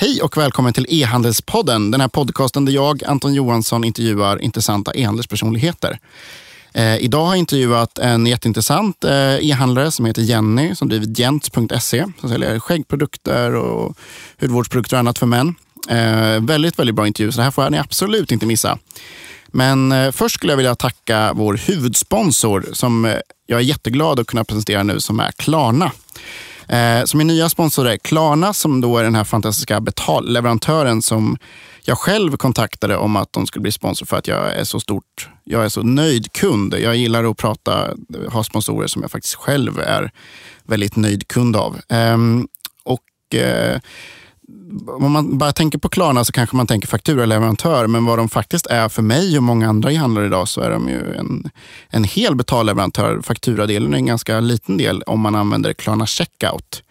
Hej och välkommen till E-handelspodden. Den här podcasten där jag, Anton Johansson, intervjuar intressanta e-handelspersonligheter. Eh, idag har jag intervjuat en jätteintressant eh, e-handlare som heter Jenny som driver Jents.se som säljer skäggprodukter och hudvårdsprodukter och annat för män. Eh, väldigt, väldigt bra intervju, så det här får ni absolut inte missa. Men eh, först skulle jag vilja tacka vår huvudsponsor som eh, jag är jätteglad att kunna presentera nu som är Klarna. Eh, så min nya sponsor är Klarna som då är den här fantastiska betalleverantören som jag själv kontaktade om att de skulle bli sponsor för att jag är så stort, jag är så nöjd kund. Jag gillar att prata, ha sponsorer som jag faktiskt själv är väldigt nöjd kund av. Ehm, och eh, om man bara tänker på Klarna så kanske man tänker fakturaleverantör, men vad de faktiskt är för mig och många andra e-handlare idag så är de ju en, en hel betalleverantör. Fakturadelen är en ganska liten del om man använder Klarna Checkout.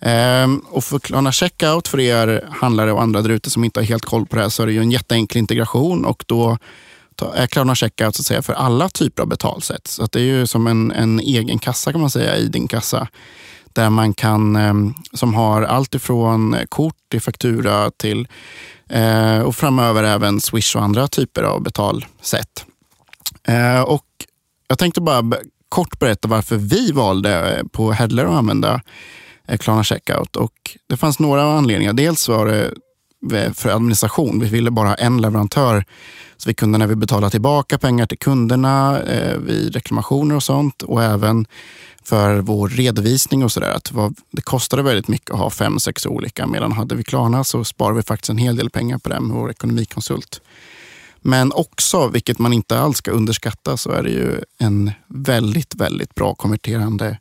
Ehm, och för Klarna Checkout, för er handlare och andra där ute som inte har helt koll på det här, så är det ju en jätteenkel integration och då är Klarna Checkout så att säga, för alla typer av betalsätt. Så att det är ju som en, en egen kassa kan man säga i din kassa där man kan, ehm, som har allt ifrån eh, kort till faktura till eh, och framöver även Swish och andra typer av betalsätt. Eh, och jag tänkte bara kort berätta varför vi valde på Headler att använda Klarna Checkout. Och det fanns några anledningar. Dels var det för administration. Vi ville bara ha en leverantör så vi kunde när vi betalade tillbaka pengar till kunderna eh, vid reklamationer och sånt och även för vår redovisning och sådär. Det, det kostade väldigt mycket att ha fem, sex olika. Medan hade vi Klarna så sparade vi faktiskt en hel del pengar på det med vår ekonomikonsult. Men också, vilket man inte alls ska underskatta, så är det ju en väldigt, väldigt bra konverterande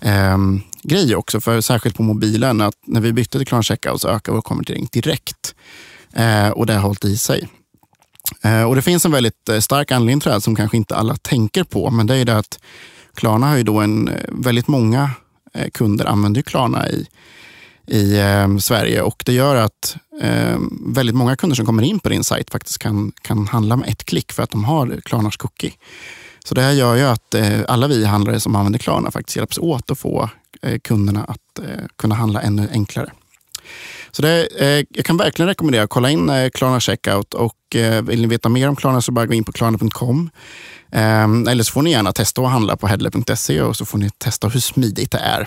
eh, grej också. För särskilt på mobilen, att när vi bytte till Klarna Checkout så ökade vår konvertering direkt. Eh, och det har hållit i sig. Eh, och det finns en väldigt eh, stark anledning till det här som kanske inte alla tänker på. Men det är det att Klarna har ju då en, eh, väldigt många eh, kunder använder Klarna i, i eh, Sverige och det gör att eh, väldigt många kunder som kommer in på din sajt faktiskt kan, kan handla med ett klick för att de har Klarnas cookie. Så det här gör ju att eh, alla vi handlare som använder Klarna faktiskt hjälps åt att få eh, kunderna att eh, kunna handla ännu enklare. Så det, eh, jag kan verkligen rekommendera att kolla in eh, Klarna Checkout och eh, vill ni veta mer om Klarna så bara gå in på klarna.com. Eh, eller så får ni gärna testa att handla på headler.se och så får ni testa hur smidigt det är.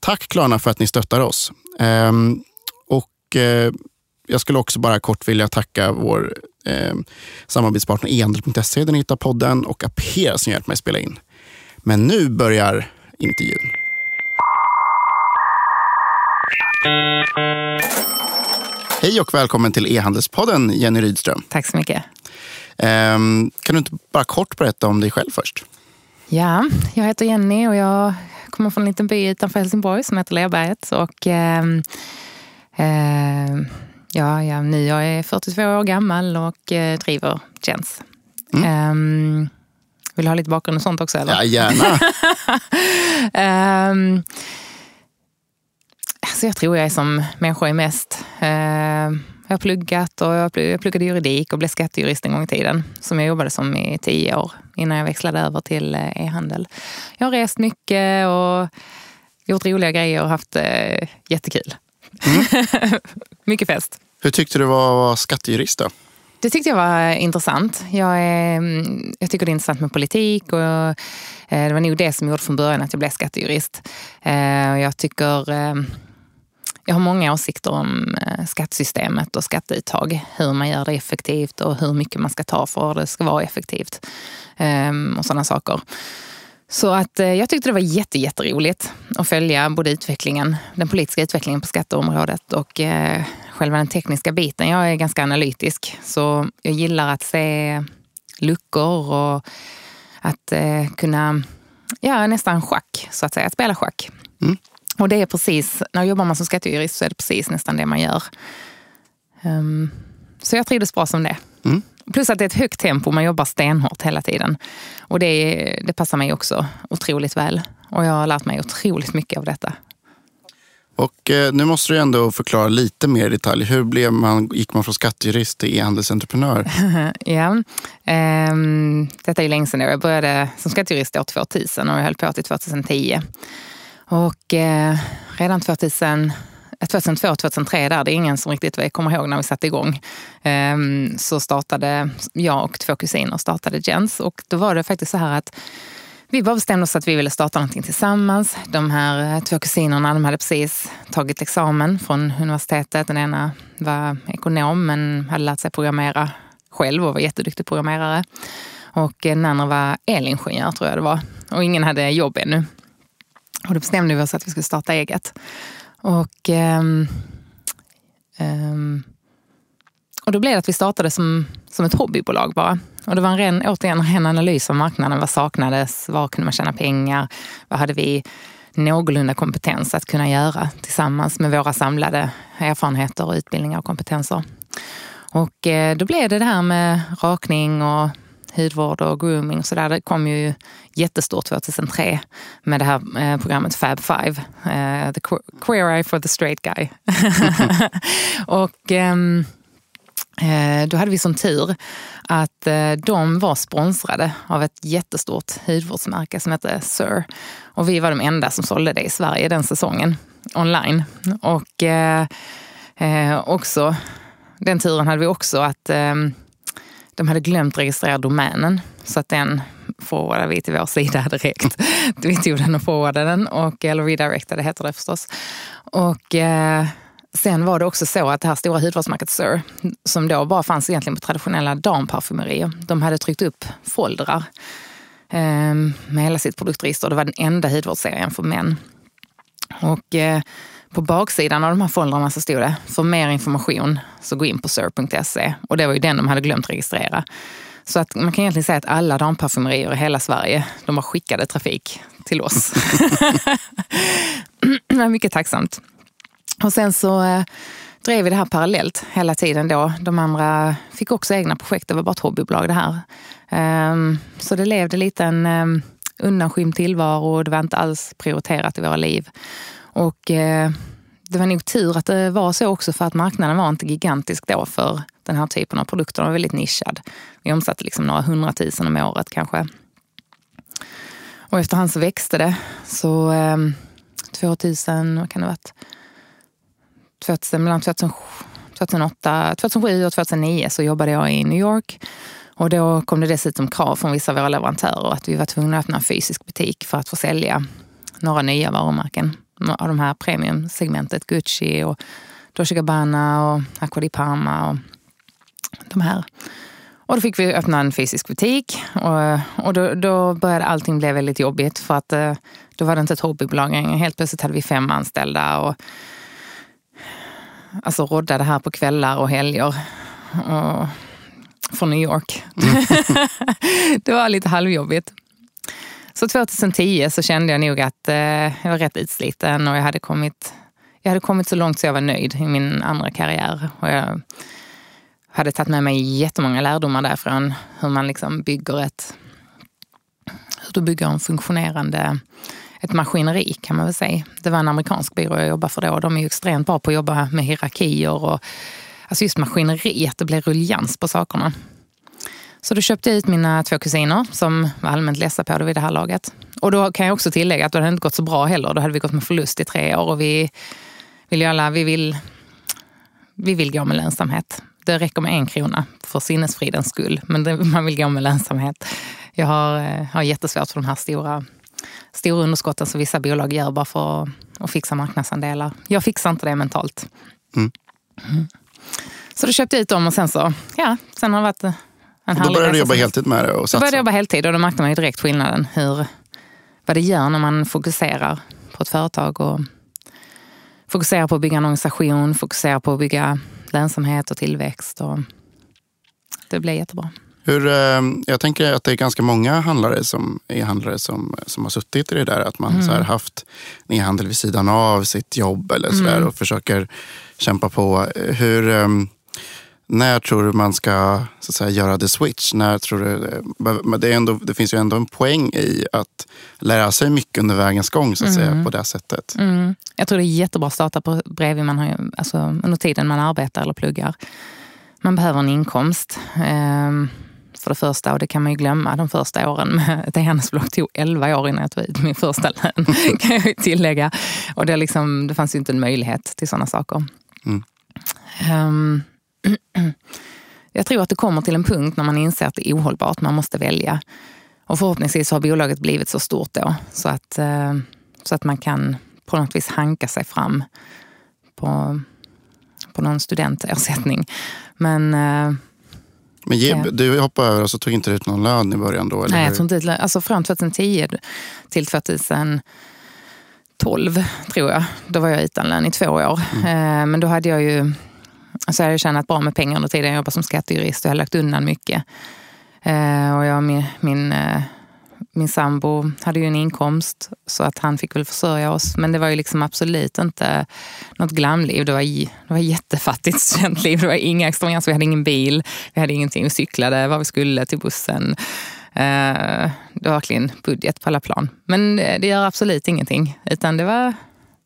Tack Klarna för att ni stöttar oss. Ehm, och eh, jag skulle också bara kort vilja tacka vår eh, samarbetspartner ehandel.se där ni hittar podden och Apera som hjälpt mig spela in. Men nu börjar intervjun. Hej och välkommen till E-handelspodden Jenny Rydström. Tack så mycket. Um, kan du inte bara kort berätta om dig själv först? Ja, jag heter Jenny och jag kommer från en liten by utanför Helsingborg som heter Lerberget. Och, um, ja, ja, nu jag är 42 år gammal och uh, driver Jens. Mm. vill du ha lite bakgrund och sånt också? Eller? Ja, gärna. Alltså jag tror jag är som människor är mest. Eh, jag har pluggat och jag pluggade juridik och blev skattejurist en gång i tiden. Som jag jobbade som i tio år innan jag växlade över till eh, e-handel. Jag har rest mycket och gjort roliga grejer och haft eh, jättekul. Mm. mycket fest. Hur tyckte du var att vara skattejurist då? Det tyckte jag var intressant. Jag, är, mm, jag tycker det är intressant med politik och det var nog det som gjorde från början att jag blev skattejurist. Jag tycker jag har många åsikter om eh, skattesystemet och skatteuttag. Hur man gör det effektivt och hur mycket man ska ta för att det ska vara effektivt. Ehm, och sådana saker. Så att eh, jag tyckte det var jätte, jätteroligt att följa både utvecklingen, den politiska utvecklingen på skatteområdet och eh, själva den tekniska biten. Jag är ganska analytisk så jag gillar att se luckor och att kunna, ja nästan schack så att säga, att spela schack. Mm. Och det är precis, när jobbar man som skattejurist så är det precis nästan det man gör. Um, så jag trivdes bra som det. Mm. Plus att det är ett högt tempo, man jobbar stenhårt hela tiden. Och det, det passar mig också otroligt väl. Och jag har lärt mig otroligt mycket av detta. Och eh, nu måste du ändå förklara lite mer i detalj. Hur blev man, gick man från skattejurist till e-handelsentreprenör? ja, um, detta är ju länge sedan. Jag började som skattejurist år 2000 och jag höll på till 2010. Och eh, redan 2000 2002, 2003 där, det är ingen som riktigt kommer ihåg när vi satte igång. Ehm, så startade jag och två kusiner startade Jens och då var det faktiskt så här att vi bara bestämde oss att vi ville starta någonting tillsammans. De här eh, två kusinerna de hade precis tagit examen från universitetet. Den ena var ekonom men hade lärt sig programmera själv och var jätteduktig programmerare. Och eh, den andra var elingenjör tror jag det var. Och ingen hade jobb ännu. Och då bestämde vi oss att vi skulle starta eget. Och, um, um, och då blev det att vi startade som, som ett hobbybolag bara. Och det var en ren, återigen en ren analys av marknaden. Vad saknades? Var kunde man tjäna pengar? Vad hade vi någorlunda kompetens att kunna göra tillsammans med våra samlade erfarenheter, utbildningar och kompetenser? Och eh, då blev det det här med rakning och hudvård och grooming och sådär. Det kom ju jättestort 2003 med det här eh, programmet Fab Five. Eh, the Queer Eye for the Straight Guy. och ehm, eh, då hade vi som tur att de var sponsrade av ett jättestort hudvårdsmärke som heter Sir. Och vi var de enda som sålde det i Sverige den säsongen, online. Och eh, också den turen hade vi också att eh, de hade glömt registrera domänen. Så att den forwardade vi till vår sida direkt. vi tog den och forwardade den, och, eller redirectade heter det förstås. Och eh, sen var det också så att det här stora hudvårdsmärket Sir, som då bara fanns egentligen på traditionella damparfymerier, de hade tryckt upp foldrar eh, med hela sitt produktregister. Det var den enda hudvårdsserien för män. Och eh, på baksidan av de här foldrarna så stod det, för mer information så gå in på sir.se. Och det var ju den de hade glömt registrera. Så att man kan egentligen säga att alla damparfymerier i hela Sverige, de har skickade trafik till oss. mycket tacksamt. Och sen så eh, drev vi det här parallellt hela tiden då. De andra fick också egna projekt, det var bara ett hobbybolag det här. Um, så det levde lite en um, undanskymd tillvaro och det var inte alls prioriterat i våra liv. Och eh, det var nog tur att det var så också för att marknaden var inte gigantisk då för den här typen av produkter. Den var väldigt nischad. Vi omsatte liksom några hundratusen om året kanske. Och efterhand så växte det. Så eh, 2000, vad kan det ha varit? 2000, mellan 2008, 2007 och 2009 så jobbade jag i New York. Och då kom det dessutom krav från vissa av våra leverantörer att vi var tvungna att öppna en fysisk butik för att få sälja några nya varumärken av de här premiumsegmentet. Gucci och Dolce Gabbana och Acqua di Parma och de här. Och då fick vi öppna en fysisk butik och, och då, då började allting bli väldigt jobbigt för att eh, då var det inte ett hobbybolag längre. Helt plötsligt hade vi fem anställda och alltså roddade här på kvällar och helger. Och, från New York. Mm. det var lite halvjobbigt. Så 2010 så kände jag nog att eh, jag var rätt utsliten och jag hade, kommit, jag hade kommit så långt så jag var nöjd i min andra karriär. Och jag hade tagit med mig jättemånga lärdomar därifrån. Hur man liksom bygger ett... Hur du bygger en funktionerande ett maskineri kan man väl säga. Det var en amerikansk byrå jag jobbade för då. De är ju extremt bra på att jobba med hierarkier och alltså just maskineriet. Det blir ruljans på sakerna. Så då köpte jag ut mina två kusiner som var allmänt ledsa på det vid det här laget. Och då kan jag också tillägga att det hade inte gått så bra heller. Då hade vi gått med förlust i tre år och vi vill ju alla, vi vill, vi vill gå med lönsamhet. Det räcker med en krona för sinnesfridens skull, men det, man vill gå med lönsamhet. Jag har, eh, har jättesvårt för de här stora, stora underskotten som vissa bolag gör bara för att, att fixa marknadsandelar. Jag fixar inte det mentalt. Mm. Mm. Så då köpte jag ut dem och sen så, ja, sen har det varit och då började du jobba heltid med det? Och då började jag jobba heltid och då märkte man ju direkt skillnaden. Hur, vad det gör när man fokuserar på ett företag och fokuserar på att bygga en organisation, fokuserar på att bygga lönsamhet och tillväxt. Och det blev jättebra. Hur, eh, jag tänker att det är ganska många handlare som är handlare som, som har suttit i det där. Att man mm. så här, haft e-handel vid sidan av sitt jobb eller så mm. och försöker kämpa på. Hur, ehm, när tror du man ska så att säga, göra the switch? När tror du, det, är ändå, det finns ju ändå en poäng i att lära sig mycket under vägens gång så att mm. säga, på det sättet. Mm. Jag tror det är jättebra att starta på bredvid man har, alltså, under tiden man arbetar eller pluggar. Man behöver en inkomst. Um, för det första. Och det kan man ju glömma de första åren. Ett e-handelsbolag tog 11 år innan jag tog ut min första lön, kan jag ju tillägga. Och det, liksom, det fanns ju inte en möjlighet till sådana saker. Mm. Um, jag tror att det kommer till en punkt när man inser att det är ohållbart. Man måste välja. Och förhoppningsvis har bolaget blivit så stort då så att, uh, så att man kan på något vis hanka sig fram på, på någon studentersättning. Men uh, men ge, du hoppade över och så tog inte ut någon lön i början då? Eller Nej, jag tog inte ut lön. Alltså från 2010 till 2012 tror jag. Då var jag utan lön i två år. Mm. Eh, men då hade jag ju alltså jag hade tjänat bra med pengar under tiden. Jag jobbade som skattejurist och jag hade lagt undan mycket. Eh, och jag, min, min eh, min sambo hade ju en inkomst så att han fick väl försörja oss. Men det var ju liksom absolut inte något glamliv. Det var, det var jättefattigt studentliv. Det var inga extravagans. Vi hade ingen bil, vi hade ingenting. Vi cyklade var vi skulle till bussen. Eh, det var verkligen budget på alla plan. Men det gör absolut ingenting. Utan det, var,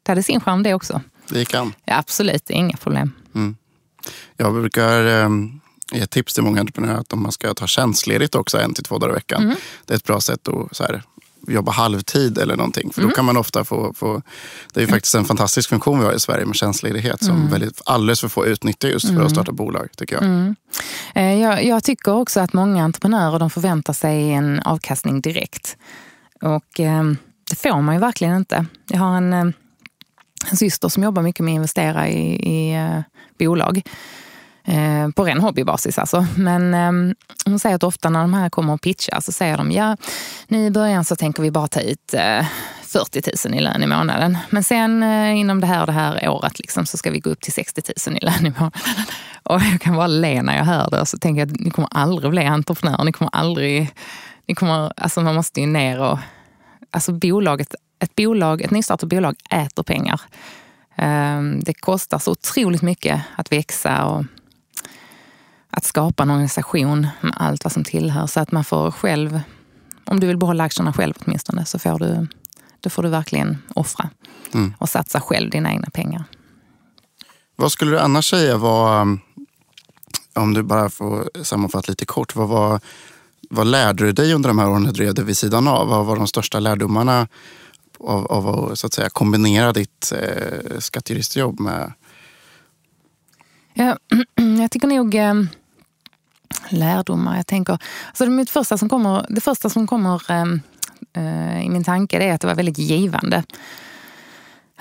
det hade sin charm det också. Det gick an? Ja, absolut, inga problem. Mm. Jag brukar um ge tips till många entreprenörer att om man ska ta tjänstledigt också en till två dagar i veckan. Mm. Det är ett bra sätt att så här, jobba halvtid eller någonting. För då mm. kan man ofta få, få, det är ju faktiskt en fantastisk funktion vi har i Sverige med tjänstledighet som mm. väldigt, alldeles för få utnyttjar just för att mm. starta bolag tycker jag. Mm. Eh, jag. Jag tycker också att många entreprenörer de förväntar sig en avkastning direkt. Och eh, det får man ju verkligen inte. Jag har en, eh, en syster som jobbar mycket med att investera i, i eh, bolag. Eh, på ren hobbybasis alltså. Men eh, hon säger att ofta när de här kommer och pitchar så säger de ja, nu i början så tänker vi bara ta ut eh, 40 000 i lön i månaden. Men sen eh, inom det här och det här året liksom, så ska vi gå upp till 60 000 i lön i månaden. Och jag kan bara le när jag hör det och så tänker jag att ni kommer aldrig bli entreprenörer. Ni kommer aldrig... Ni kommer, alltså man måste ju ner och... Alltså bolaget, ett bolag, ett nystartat bolag äter pengar. Ehm, det kostar så otroligt mycket att växa och att skapa en organisation med allt vad som tillhör. Så att man får själv, om du vill behålla aktierna själv åtminstone, så får du, då får du verkligen offra mm. och satsa själv dina egna pengar. Vad skulle du annars säga var, om du bara får sammanfatta lite kort, vad, var, vad lärde du dig under de här åren du drev det vid sidan av? Vad var de största lärdomarna av, av att så att säga, kombinera ditt eh, skattejuristjobb med Ja, jag tycker nog eh, lärdomar. Jag tänker, alltså det, mitt första som kommer, det första som kommer eh, eh i min tanke är att det var väldigt givande.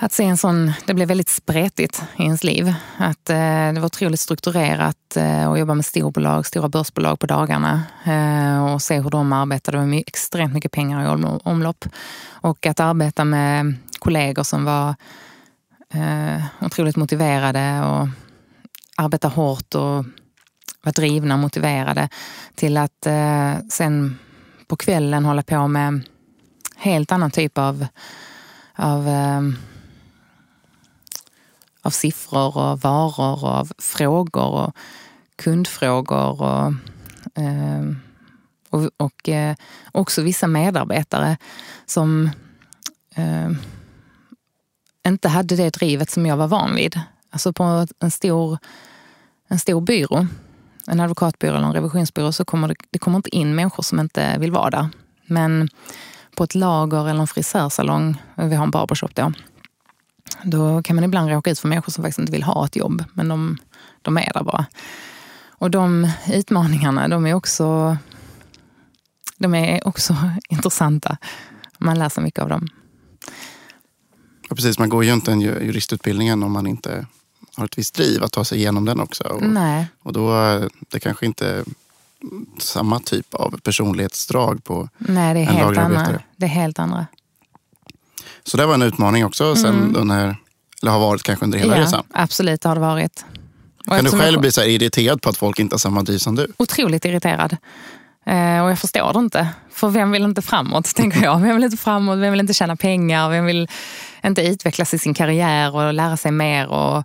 Att se en sån, det blev väldigt spretigt i ens liv. Att eh, det var otroligt strukturerat eh, att jobba med storbolag, stora börsbolag på dagarna eh, och se hur de arbetade. Det var extremt mycket pengar i omlopp. Och att arbeta med kollegor som var eh, otroligt motiverade och arbeta hårt och var drivna och motiverade till att eh, sen på kvällen hålla på med helt annan typ av, av, eh, av siffror och varor och av frågor och kundfrågor och, eh, och, och eh, också vissa medarbetare som eh, inte hade det drivet som jag var van vid. Alltså på en stor en stor byrå, en advokatbyrå eller en revisionsbyrå, så kommer det, det kommer inte in människor som inte vill vara där. Men på ett lager eller en frisörsalong, vi har en barbershop då, då kan man ibland råka ut för människor som faktiskt inte vill ha ett jobb, men de, de är där bara. Och de utmaningarna, de är också, de är också intressanta. Man lär sig mycket av dem. Ja, precis, man går ju inte en juristutbildningen om man inte har ett visst driv att ta sig igenom den också. Och, Nej. och då det kanske inte samma typ av personlighetsdrag på Nej, det är en helt andra. Det är helt andra. Så det var en utmaning också sen mm. under, eller har varit kanske under hela ja, resan? Absolut, det har det varit. Och kan du själv jag... bli så irriterad på att folk inte har samma driv som du? Otroligt irriterad. Eh, och jag förstår det inte. För vem vill inte framåt, tänker jag. Vem vill inte framåt? Vem vill inte tjäna pengar? Vem vill inte utvecklas i sin karriär och lära sig mer? Och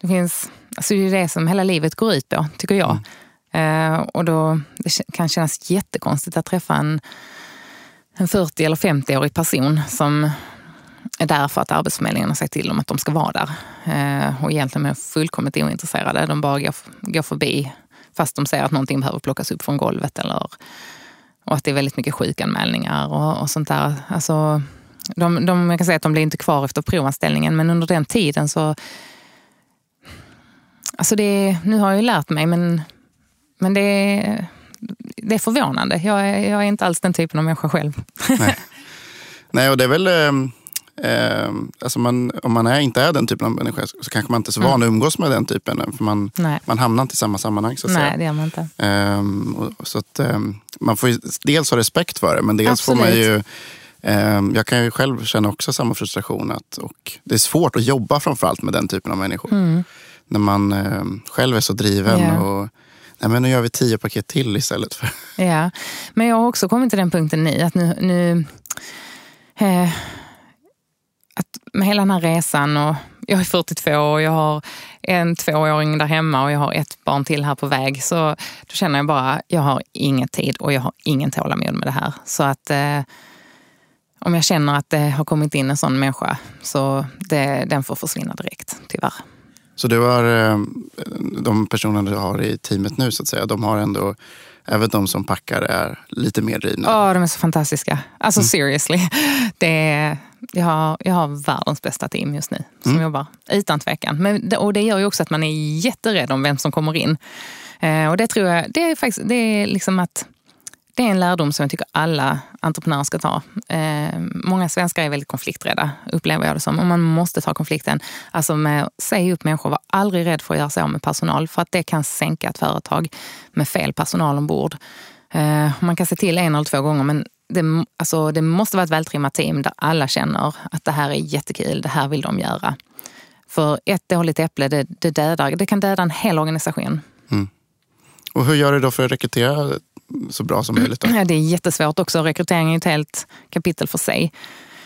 det, finns, alltså det är det som hela livet går ut på, tycker jag. Mm. Eh, och då, det kan kännas jättekonstigt att träffa en, en 40 eller 50-årig person som är där för att Arbetsförmedlingen har sagt till dem att de ska vara där. Eh, och egentligen är fullkomligt ointresserade. De bara går, går förbi fast de ser att någonting behöver plockas upp från golvet eller och att det är väldigt mycket sjukanmälningar och, och sånt där. Alltså, de, de, jag kan säga att de blir inte kvar efter provanställningen men under den tiden så... Alltså det, nu har jag ju lärt mig men, men det, det är förvånande. Jag är, jag är inte alls den typen av människa själv. Nej, Nej och det är väl... Eh, eh, alltså man, om man är, inte är den typen av människa så kanske man inte är så van mm. att umgås med den typen. För man, man hamnar inte i samma sammanhang. Så att Nej, säga. det gör man inte. Eh, och, så att, ehm, man får dels ha respekt för det men dels Absolut. får man ju ehm, jag kan ju själv känna också samma frustration. Att, och det är svårt att jobba framförallt med den typen av människor. Mm. När man eh, själv är så driven. Yeah. och Nej, men nu gör vi tio paket till istället. för. Ja, men jag har också kommit till den punkten nu att nu, nu eh, att med hela den här resan och jag är 42 och jag har en tvååring där hemma och jag har ett barn till här på väg. Så då känner jag bara, jag har ingen tid och jag har ingen tålamod med det här. Så att eh, om jag känner att det har kommit in en sån människa så det, den får försvinna direkt, tyvärr. Så du har, eh, de personerna du har i teamet nu, så att säga, de har ändå Även de som packar är lite mer drivna. Ja, de är så fantastiska. Alltså mm. seriously. Det är, jag, har, jag har världens bästa team just nu som mm. jobbar, utan tvekan. Men, och det gör ju också att man är jätterädd om vem som kommer in. Eh, och det tror jag, det är faktiskt, det är liksom att det är en lärdom som jag tycker alla entreprenörer ska ta. Eh, många svenskar är väldigt konflikträdda, upplever jag det som. Och man måste ta konflikten. Alltså med att säga upp människor, var aldrig rädd för att göra sig av med personal. För att det kan sänka ett företag med fel personal ombord. Eh, man kan se till en eller två gånger men det, alltså, det måste vara ett vältrimmat team där alla känner att det här är jättekul, det här vill de göra. För ett dåligt äpple, det, det, dödar, det kan döda en hel organisation. Mm. Och hur gör du då för att rekrytera så bra som möjligt? Då? Det är jättesvårt också. Rekrytering är ett helt kapitel för sig.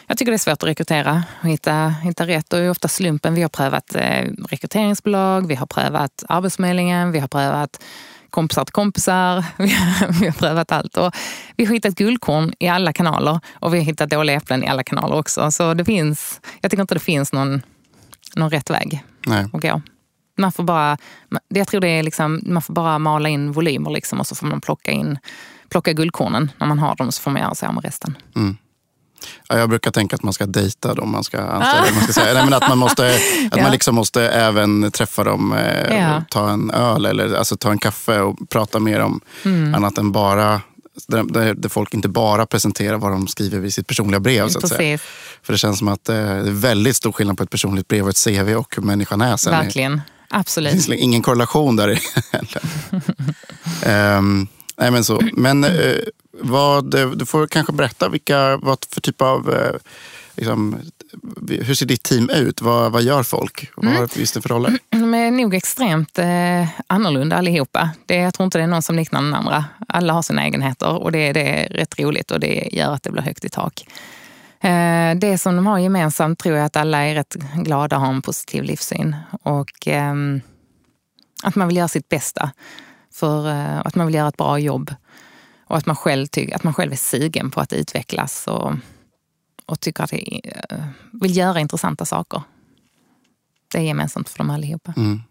Jag tycker det är svårt att rekrytera och hitta, hitta rätt. Och det är ofta slumpen. Vi har prövat eh, rekryteringsbolag, vi har prövat Arbetsförmedlingen, vi har prövat kompisar till kompisar. Vi har, vi har prövat allt. Och vi har hittat guldkorn i alla kanaler och vi har hittat dåliga äpplen i alla kanaler också. Så det finns, jag tycker inte det finns någon, någon rätt väg Nej. att gå. Man får bara, jag tror det är liksom, man får bara mala in volymer liksom och så får man plocka in plocka guldkornen. När man har dem så får man göra sig av med resten. Mm. Ja, jag brukar tänka att man ska dejta dem man ska anställa. Man ska säga. Nej, men att man, måste, att ja. man liksom måste även träffa dem, eh, ja. ta en öl eller alltså, ta en kaffe och prata mer om mm. annat än bara där, där, folk inte bara presenterar vad de skriver i sitt personliga brev. Så att säga. För det känns som att eh, det är väldigt stor skillnad på ett personligt brev och ett CV och hur människan är sen. Verkligen. Absolut. Det finns ingen korrelation där um, nej men så. Men uh, vad, du får kanske berätta vilka, vad för typ av uh, liksom, hur ser ditt team ut? Vad, vad gör folk? Vad mm. det för roller? De är nog extremt eh, annorlunda allihopa. Det, jag tror inte det är någon som liknar den andra. Alla har sina egenheter och det, det är rätt roligt och det gör att det blir högt i tak. Eh, det som de har gemensamt tror jag att alla är rätt glada och har en positiv livssyn. Och ehm, att man vill göra sitt bästa. För eh, att man vill göra ett bra jobb. Och att man själv, att man själv är sugen på att utvecklas och, och tycker att det, eh, vill göra intressanta saker. Det är gemensamt för dem allihopa. Mm.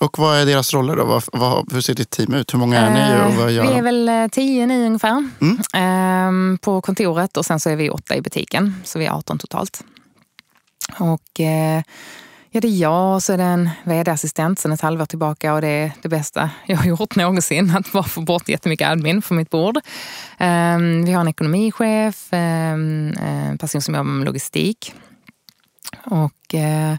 Och vad är deras roller då? Vad, vad, hur ser ditt team ut? Hur många är ni och vad gör Vi är väl eh, tio nu ungefär mm. Ehm, på kontoret och sen så är vi åtta i butiken. Så vi är 18 totalt. Och eh, ja, det är jag och så är det en vd-assistent sen ett halvår tillbaka och det är det bästa jag har gjort någonsin. Att bara få bort jättemycket admin från mitt bord. Ehm, vi har en ekonomichef, ehm, en person som jobbar med logistik och eh,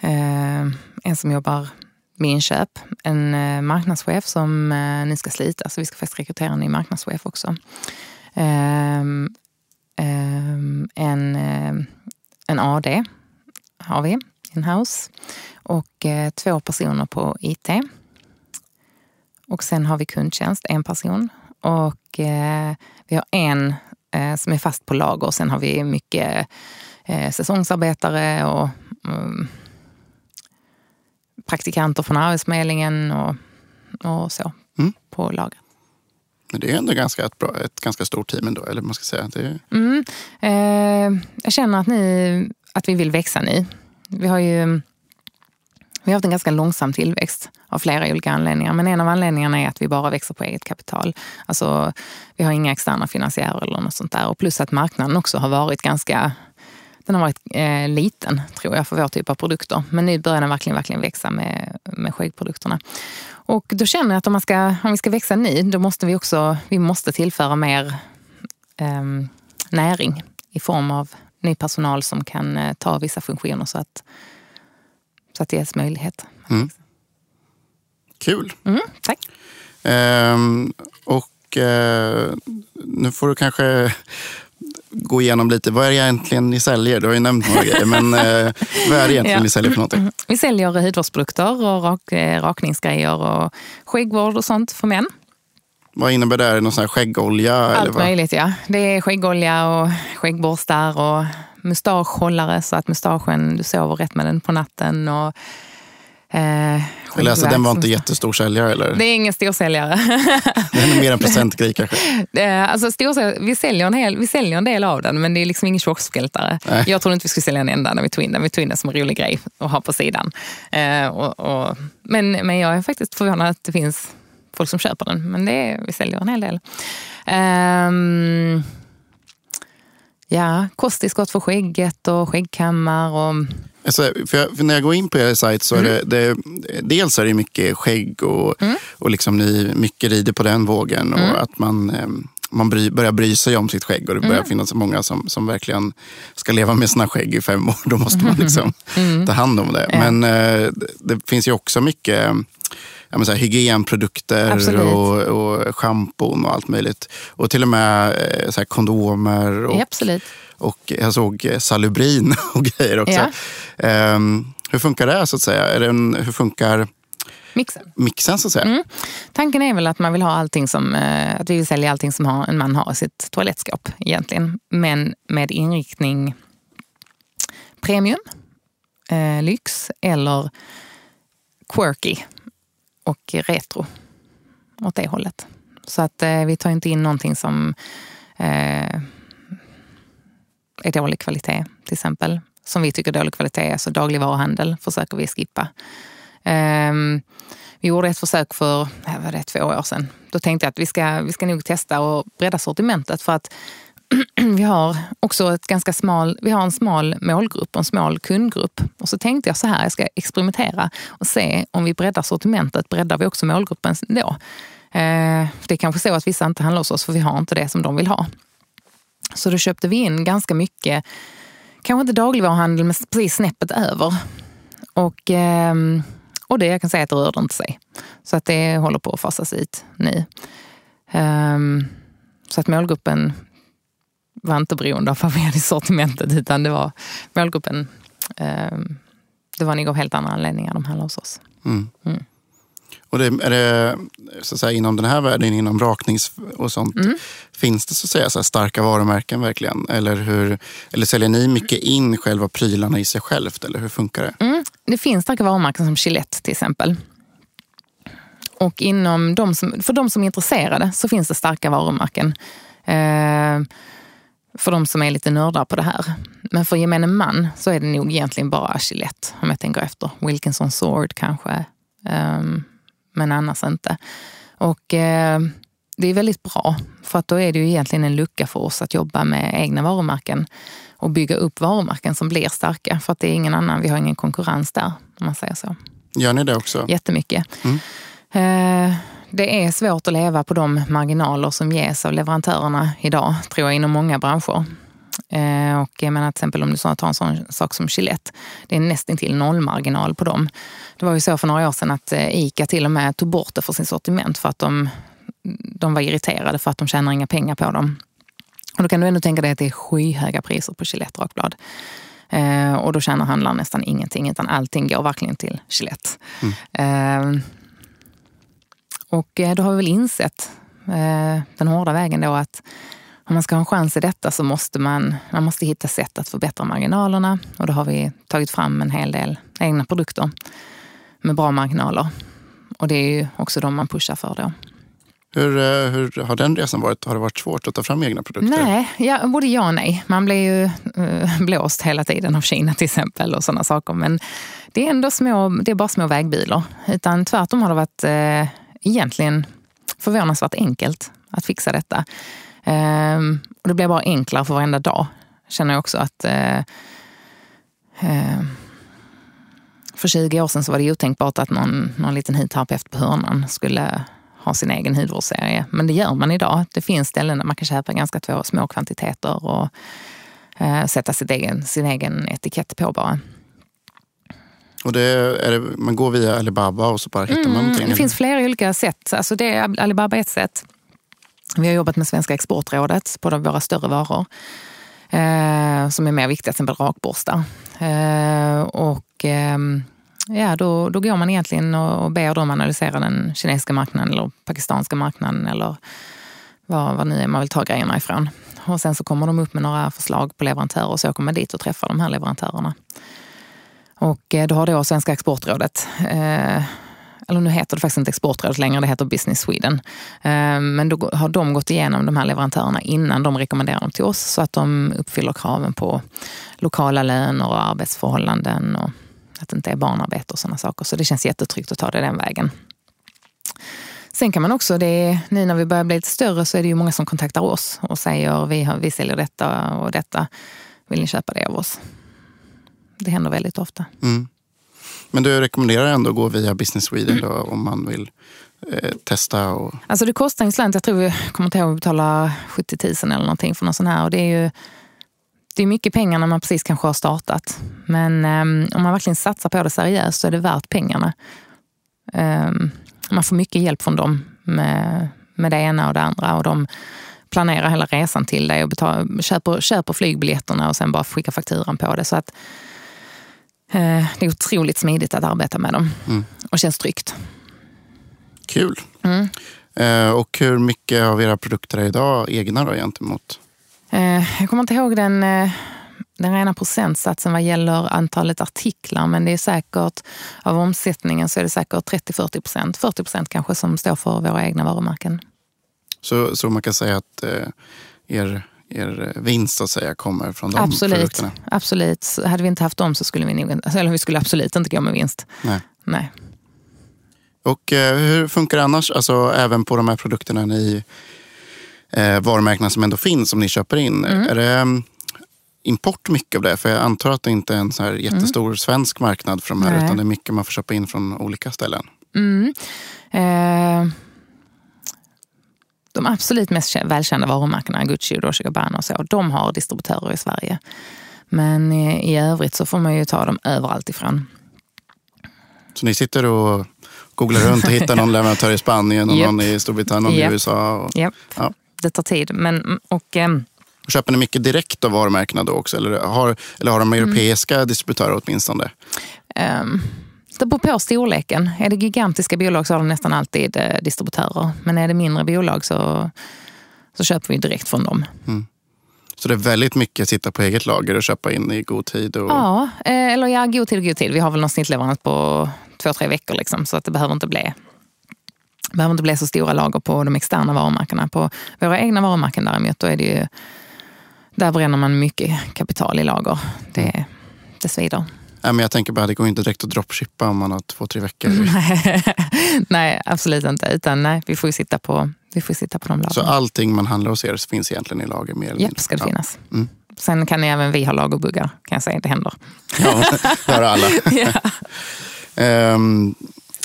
eh, en som jobbar med inköp, en eh, marknadschef som nu ska slita, så vi ska faktiskt rekrytera en ny marknadschef också. Ehm, en, en AD har vi in-house och två personer på IT. Och sen har vi kundtjänst, en person. Och vi har en som är fast på lager och sen har vi mycket säsongsarbetare och mm, praktikanter från Arbetsförmedlingen och, och så mm. på lagret. Men det är ändå ganska ett, bra, ett ganska stort team ändå, eller man ska säga. Det är... mm. eh, jag känner att, ni, att vi vill växa nu. Vi har ju vi har haft en ganska långsam tillväxt. av flera olika anledningar. Men en av anledningarna är att vi bara växer på eget kapital. Alltså, vi har inga externa finansiärer eller något sånt där. Och plus att marknaden också har varit ganska den har varit eh, liten, tror jag, för vår typ av produkter. Men nu börjar den verkligen, verkligen växa med, med skäggprodukterna. Och då känner jag att om, man ska, om vi ska växa nu, då måste vi också vi måste tillföra mer eh, näring i form av ny personal som kan eh, ta vissa funktioner så att, så att det ges möjlighet. Mm. Kul. Mm, tack. Ehm, och eh, nu får du kanske gå igenom lite. Vad är det egentligen ni säljer? Du har ju nämnt några grejer, men eh, vad är det egentligen Ja. ni säljer för någonting? Vi säljer hudvårdsprodukter och rak, eh, rakningsgrejer och skäggvård och sånt för män. Vad innebär det? Är det någon sån här skäggolja? eller Allt vad? möjligt ja. Det är skäggolja och skäggborstar och mustaschhållare så att mustaschen, du sover rätt med den på natten. Och, eh, Jag läste att den var inte jättestor säljare. Eller? Det är ingen storsäljare. Den är mer en procentgrej kanske. Alltså storsäljare, vi, säljer en hel, vi säljer en del av den men det är liksom ingen kioskvältare. Jag trodde inte vi skulle sälja en enda när vi tog in den. Vi tog in den som en rolig grej att ha på sidan. Eh, och, och, men, men jag är faktiskt förvånad att det finns folk som köper den. Men det är, vi säljer en hel del. Ehm, ja, kosttillskott för skägget och skäggkammar. Och, Alltså, för jag, för när jag går in på er sajt så är det, det, dels är det mycket skägg och, och liksom ni mycket rider på den vågen. Och att man, eh, man bry, börjar bry sig om sitt skägg och det börjar finnas många som, som verkligen ska leva med sina skägg i fem år. Då måste man liksom ta hand om det. Men eh, det, det finns ju också mycket ja, men så här, hygienprodukter Absolut. och, och schampon och allt möjligt. Och till och med eh, så här, kondomer. Och, absolut. och jag såg Salubrin och grejer också. Ja. Ehm, hur funkar det så att säga? Är det en, hur funkar Mixen. mixen så att säga? Tanken är väl att man vill ha allting som, eh, att vi vill sälja allting som har, en man har i sitt toalettskåp egentligen. Men med inriktning premium, eh, lyx eller quirky och retro åt det hållet. Så att eh, vi tar inte in någonting som eh, är dålig kvalitet till exempel. Som vi tycker är dålig kvalitet, alltså dagligvaruhandel försöker vi skippa. Eh, vi gjorde ett försök för vad var det, två år sedan. Då tänkte jag att vi ska, vi ska nog testa och bredda sortimentet för att vi har också ett ganska smal, vi har en smal målgrupp och en smal kundgrupp. Och så tänkte jag så här, jag ska experimentera och se om vi breddar sortimentet, breddar vi också målgruppen då? Eh, det är kanske så att vissa inte handlar hos oss för vi har inte det som de vill ha. Så då köpte vi in ganska mycket, kanske inte dagligvaruhandel men precis snäppet över. Och, eh, och det jag kan säga att det rörde inte sig. Så att det håller på att fasas ut nu. Ehm, så att målgruppen var inte beroende av vad vi hade i sortimentet utan det var målgruppen. ehm, det var nog av helt andra anledningar de handlade hos oss. Mm. Och det, är det så att säga, inom den här världen, inom raknings och sånt, Mm. finns det så att säga så starka varumärken verkligen? Eller, hur, eller säljer ni mycket in själva prylarna i sig självt? Eller hur funkar det? Mm. Det finns starka varumärken som Gillette till exempel. Och inom de som, för de som är intresserade så finns det starka varumärken. Eh, för de som är lite nördar på det här. Men för gemene man så är det nog egentligen bara Gillette om jag tänker efter. Wilkinson Sword kanske. Eh, men annars inte. Och eh, det är väldigt bra. För att då är det ju egentligen en lucka för oss att jobba med egna varumärken. Och bygga upp varumärken som blir starka. För att det är ingen annan, vi har ingen konkurrens där. Om man säger så. Gör ni det också? Jättemycket. Eh, det är svårt att leva på de marginaler som ges av leverantörerna idag, tror jag, inom många branscher. Eh, och jag menar till exempel om du tar en sån sak som Gillette, det är nästintill nollmarginal på dem. Det var ju så för några år sedan att eh, ICA till och med tog bort det för sin sortiment för att de, de var irriterade för att de tjänar inga pengar på dem. Och då kan du ändå tänka dig att det är skyhöga priser på Gillette rakblad. Eh, och då tjänar handlaren nästan ingenting, utan allting går verkligen till Gillette. Eh, och eh, då har vi väl insett eh, den hårda vägen då att om man ska ha en chans i detta så måste man, man måste hitta sätt att förbättra marginalerna. Och då har vi tagit fram en hel del egna produkter med bra marginaler. Och det är ju också de man pushar för då. Hur, eh, hur har den resan varit? Har det varit svårt att ta fram egna produkter? Nej, ja, både ja och nej. Man blir ju uh, blåst hela tiden av Kina till exempel och sådana saker. Men det är ändå små, det är bara små vägbilar. Utan tvärtom har det varit uh, egentligen förvånansvärt enkelt att fixa detta. Uh, och det blir bara enklare för varenda dag. Känner jag också att uh, för 20 år sedan så var det otänkbart att någon, någon liten hudterapeut på hörnan skulle ha sin egen hudvårdsserie. Men det gör man idag. Det finns ställen där man kan köpa ganska två små kvantiteter och eh, sätta sin egen, sin egen etikett på bara. Och det är det, man går via Alibaba och så bara hittar man mm, någonting? Det finns flera olika sätt. Alltså det är Alibaba ett sätt. Vi har jobbat med Svenska exportrådet på våra större varor. Eh, som är mer viktiga, till exempel rakborstar. Eh, och eh, ja, då, då går man egentligen och, och ber dem analysera den kinesiska marknaden eller pakistanska marknaden eller vad, vad nu är man vill ta grejerna ifrån. Och sen så kommer de upp med några förslag på leverantörer och så åker man dit och träffar de här leverantörerna. Och eh, då har då Svenska exportrådet, eh, eller nu heter det faktiskt inte Exportrådet längre, det heter Business Sweden. Eh, men då har de gått igenom de här leverantörerna innan de rekommenderar dem till oss så att de uppfyller kraven på lokala löner och arbetsförhållanden och att det inte är barnarbete och sådana saker. Så det känns jättetryggt att ta det den vägen. Sen kan man också, det är, nu när vi börjar bli lite större så är det ju många som kontaktar oss och säger vi, har, vi säljer detta och detta. Vill ni köpa det av oss? Det händer väldigt ofta. Mm. Men du rekommenderar ändå att gå via Business Sweden då, om man vill eh, testa? Och... Alltså det kostar en slant. Jag tror vi kommer inte ihåg att betala 70 000 eller någonting för någon sån här. Och det är ju det är mycket pengar när man precis kanske har startat. Men um, om man verkligen satsar på det seriöst så är det värt pengarna. Um, man får mycket hjälp från dem med, med det ena och det andra. Och de planerar hela resan till dig och betal, köper, köper flygbiljetterna och sen bara skickar fakturan på det. Så att, det är otroligt smidigt att arbeta med dem mm. och känns tryggt. Kul. Mm. Uh, och hur mycket av era produkter är idag egna då gentemot Eh, jag kommer inte ihåg den, eh, den rena procentsatsen vad gäller antalet artiklar, men det är säkert av omsättningen så är det säkert 30-40 procent, 40 procent kanske som står för våra egna varumärken. Så, så man kan säga att eh, er, er vinst så att säga, kommer från de absolut, produkterna? Absolut. Hade vi inte haft dem så skulle vi eller vi skulle absolut inte gå med vinst. Nej. Nej. Och eh, hur funkar det annars, alltså, även på de här produkterna ni eh, varumärkena som ändå finns som ni köper in. Mm. Är det um, import mycket av det? För jag antar att det inte är en så här jättestor mm. svensk marknad för de här, Nej. utan det är mycket man får köpa in från olika ställen. Mm. Eh, de absolut mest välkända varumärkena, Gucci och Dolce Gabbana och så, de har distributörer i Sverige. Men i, övrigt så får man ju ta dem överallt ifrån. Så ni sitter och googlar runt och hittar någon leverantör i Spanien och yep. någon i Storbritannien och yep. i USA? Och, yep. ja det tar tid. Men, och, eh, Köper ni mycket direkt av varumärkena då också? Eller har, eller har de europeiska mm. distributörer åtminstone? Um, det beror på storleken. Är det gigantiska bolag så har de nästan alltid eh, distributörer. Men är det mindre bolag så, så köper vi direkt från dem. Mm. Så det är väldigt mycket att sitta på eget lager och köpa in i god tid? Och... Ja, eh, eller ja, god tid och god tid. Vi har väl någon snittleverans på två, tre veckor. Liksom, så att det behöver inte bli behöver inte bli så stora lager på de externa varumärkena. På våra egna varumärken däremot, då är det ju, där bränner man mycket kapital i lager. Det, det svider. Nej, men jag tänker bara, det går inte direkt att dropshippa om man har två, tre veckor. nej, absolut inte. Utan nej, vi får sitta på, vi får sitta på de lagren. Så allting man handlar hos er finns egentligen i lager? Mer eller Japp, ska det ja. finnas. Mm. Sen kan även vi ha lagerbuggar, kan jag säga. Det händer. Ja, det har alla. um,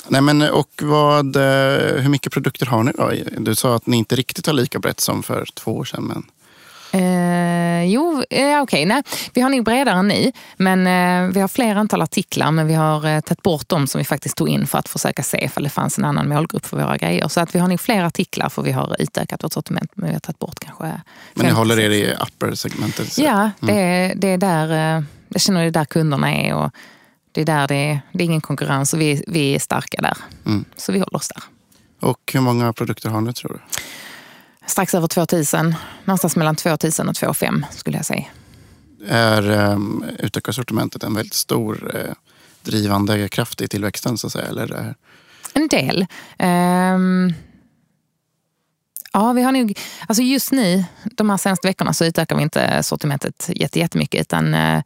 Nej, men, och vad, eh, hur mycket produkter har ni då? Du sa att ni inte riktigt har lika brett som för två år sedan. Men... Eh, jo, eh, okej. Okay, vi har nog bredare än ni. Men eh, vi har fler antal artiklar, men vi har eh, tagit bort dem som vi faktiskt tog in för att försöka se ifall det fanns en annan målgrupp för våra grejer. Så att vi har nog fler artiklar för vi har utökat vårt sortiment, men vi har tagit bort kanske... Men ni håller er i upper-segmentet? Ja, mm. det, det är där, eh, jag känner det är där kunderna är. Och det är där det det är ingen konkurrens och vi, vi är starka där. Mm. Så vi håller oss där. Och hur många produkter har ni tror du? Strax över 2000. Någonstans mellan 2000 och 2005 skulle jag säga. Är um, utöka sortimentet en väldigt stor uh, drivande kraft i tillväxten så att säga? Eller? En del. Um, Ja, vi har nog, alltså just nu, de här senaste veckorna, så utökar vi inte sortimentet jättemycket. Utan, eh,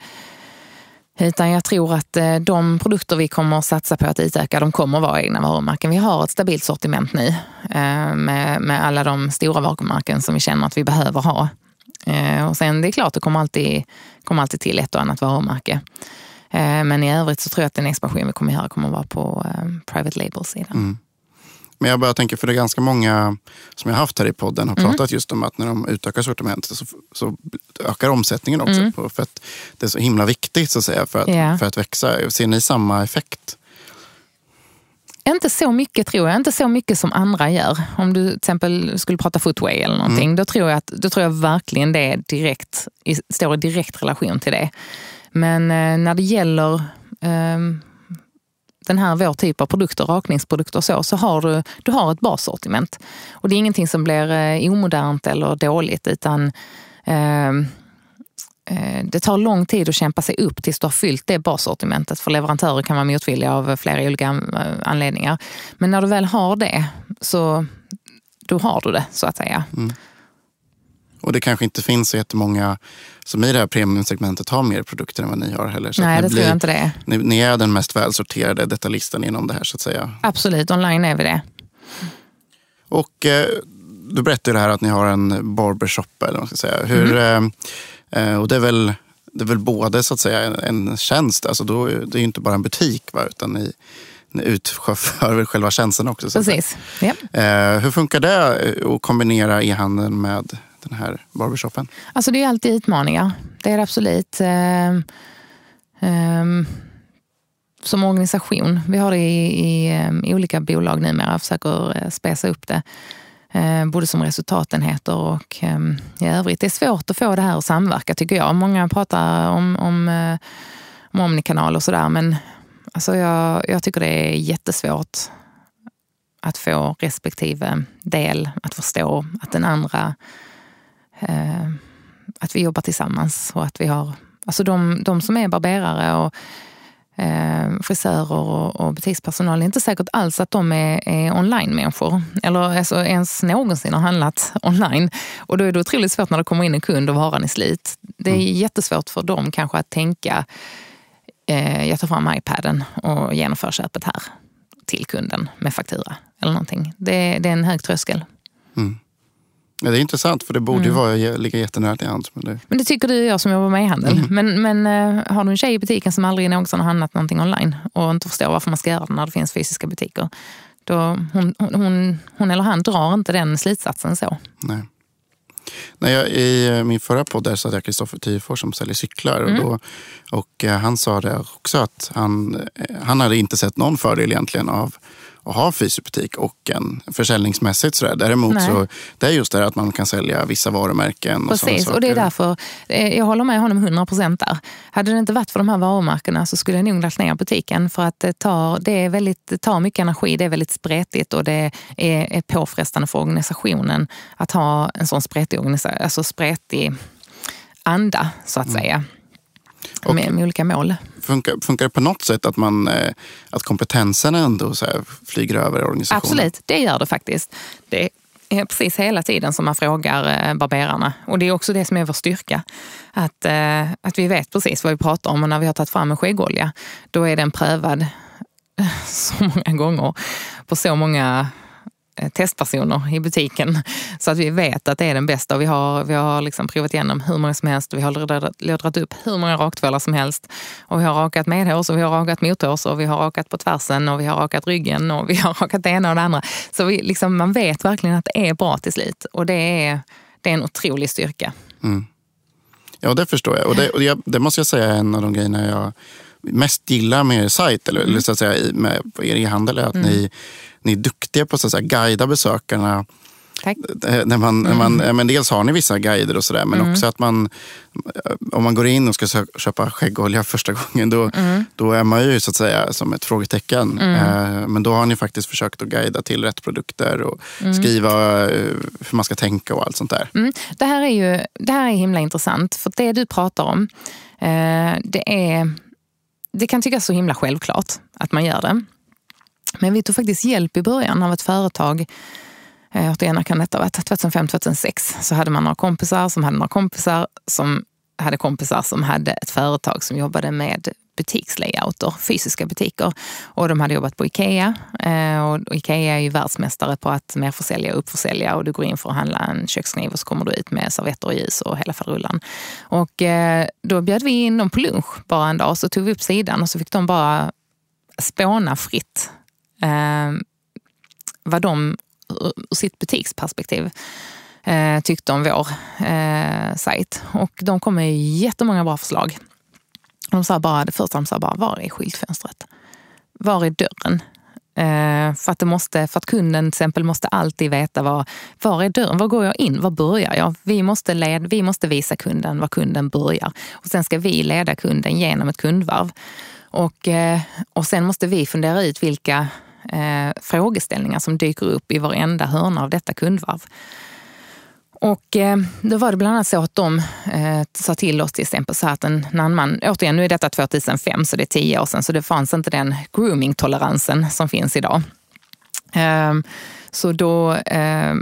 utan jag tror att eh, de produkter vi kommer att satsa på att utöka, de kommer att vara egna varumärken. Vi har ett stabilt sortiment nu eh, med, med alla de stora varumärken som vi känner att vi behöver ha. Eh, och sen det är klart, det kommer alltid, kommer alltid till ett och annat varumärke. Men i övrigt så tror jag att den expansion vi kommer att göra kommer att vara på private label-sidan. Mm. Men jag bara tänker, för det är ganska många som jag haft här i podden har mm. pratat just om att när de utökar sortimentet så, så ökar omsättningen också. Mm. För att det är så himla viktigt så att säga, för, att, yeah. för att växa. Ser ni samma effekt? Inte så mycket tror jag, inte så mycket som andra gör. Om du till exempel skulle prata footway eller någonting, mm. då, tror jag att, då tror jag verkligen det direkt, står i direkt relation till det. Men eh, när det gäller eh, den här vår typ av produkter, rakningsprodukter och så, så har du, du har ett bassortiment. Och det är ingenting som blir eh, omodernt eller dåligt utan ehm, eh, det tar lång tid att kämpa sig upp tills du har fyllt det bassortimentet. För leverantörer kan vara motvilliga av flera olika eh, anledningar. Men när du väl har det, så då har du det så att säga. Mm. Och det kanske inte finns så jättemånga som i det här premiumsegmentet har mer produkter än vad ni har heller. Så Nej, det blir, tror jag inte det ni, ni, är den mest välsorterade detaljisten inom det här så att säga. Absolut, online är vi det. Och eh, du berättade här att ni har en barbershop eller vad man ska säga. Hur, mm. eh, och det är väl det är väl både så att säga en, en tjänst, alltså då, det är ju inte bara en butik va, utan ni, ni utför själva tjänsten också. Precis. Ja. Eh, hur funkar det eh, att kombinera e-handeln med den här barbershopen? Alltså det är alltid utmaningar. Det är det absolut. Um, um, som organisation, vi har det i, i, ehm, i olika bolag numera, försöker eh, spesa upp det. Uh, både som resultatenheter och um, i övrigt. Det är svårt att få det här att samverka tycker jag. Många pratar om, om, uh, om omnikanal och sådär men alltså jag, jag tycker det är jättesvårt att få respektive del att förstå att den andra eh, att vi jobbar tillsammans och att vi har, alltså de, de som är barberare och eh, frisörer och, och butikspersonal, det är inte säkert alls att de är, är online-människor eller alltså ens någonsin har handlat online. Och då är det otroligt svårt när det kommer in en kund och varan är slut. Det är mm. jättesvårt för dem kanske att tänka, eh, jag tar fram iPaden och genomför köpet här till kunden med faktura eller någonting. Det, det är en hög tröskel. Mm. Ja, det är intressant för det borde mm. ju vara, ligga jättenära till hands. Men det... men det tycker du och jag som jobbar med e-handel. Mm. Men, men uh, har du en tjej i butiken som aldrig någonsin har handlat någonting online och inte förstår varför man ska göra det när det finns fysiska butiker. Då hon, hon, hon eller han drar inte den slutsatsen så. Nej. Nej, jag, I eh, min förra podd där satt jag Kristoffer Tyfors som säljer cyklar. Mm. Och, då, och uh, han sa det också att han, han hade inte sett någon fördel egentligen av att ha fysisk butik och en försäljningsmässigt. Sådär. Däremot Nej. så det är just det att man kan sälja vissa varumärken. Precis, och, och det är därför eh, jag håller med honom 100 procent där. Hade det inte varit för de här varumärkena så skulle jag nog lagt ner butiken för att det tar, det är väldigt, det tar mycket energi, det är väldigt spretigt och det är, är påfrestande för organisationen att ha en sån spretig, alltså spretig anda så att mm. säga. Och med, med, olika mål. Funkar, funkar det på något sätt att, man, eh, att kompetensen ändå så flyger över organisationen? Absolut, det gör det faktiskt. Det är precis hela tiden som man frågar eh, barberarna. Och det är också det som är vår styrka. Att, eh, att vi vet precis vad vi pratar om och när vi har tagit fram en skäggolja, då är den prövad så många gånger på så många Eh, testpersoner i butiken så att vi vet att det är den bästa. Vi har, vi har liksom provat igenom hur många som helst. Vi har lodrat upp hur många raktvålar som helst. Och vi har rakat medhårs och vi har rakat mothårs och vi har rakat på tvärsen och vi har rakat ryggen och vi har rakat det ena och det andra. Så vi, liksom, man vet verkligen att det är bra till slut och det är, det är en otrolig styrka. Mm. Ja, det förstår jag. Och, det, och jag, det måste jag säga är en av de grejerna jag mest gillar med er sajt, eller, mm. eller så att säga med er e-handel, är att mm. ni ni är duktiga på att guida besökarna. Tack. Eh, när man, när man, mm. men dels har ni vissa guider och sådär, men mm. också att man, eh, om man går in och ska köpa skäggolja första gången, då, mm. då är man ju så att säga som ett frågetecken. Mm. Eh, men då har ni faktiskt försökt att guida till rätt produkter och mm. skriva hur man ska tänka och allt sånt där. Det, här är ju, det här är himla intressant, för det du pratar om, det, är, det kan tyckas så himla självklart att man gör det. Men vi tog faktiskt hjälp i början av ett företag eh, återigen, kan detta ha varit? 2005, 2006. Så hade man några kompisar som hade några kompisar som hade kompisar som hade ett företag som jobbade med butikslayouter, fysiska butiker. Och de hade jobbat på Ikea. Eh, och Ikea är ju världsmästare på att merförsälja och uppförsälja. Och du går in för att handla en kökskniv och så kommer du ut med servetter och ljus och hela faderullan. Och eh, då bjöd vi in dem på lunch bara en dag. Så tog vi upp sidan och så fick de bara spåna fritt eh, vad de ur sitt butiksperspektiv eh, tyckte om vår eh, sajt. Och de kom med jättemånga bra förslag. De sa bara, det första de sa bara, var är skyltfönstret? Var är dörren? Eh, för, att det måste, för att kunden till exempel måste alltid veta var, var är dörren, var går jag in, var börjar jag? Vi måste, led, vi måste visa kunden var kunden börjar. Och sen ska vi leda kunden genom ett kundvarv. Och, eh, och sen måste vi fundera ut vilka eh, frågeställningar som dyker upp i varenda hörna av detta kundvarv. Och eh, då var det bland annat så att de eh, sa till oss till exempel så att en, när man, återigen nu är detta 2005 så det är tio år sedan, så det fanns inte den grooming-toleransen som finns idag. Eh, så då, eh,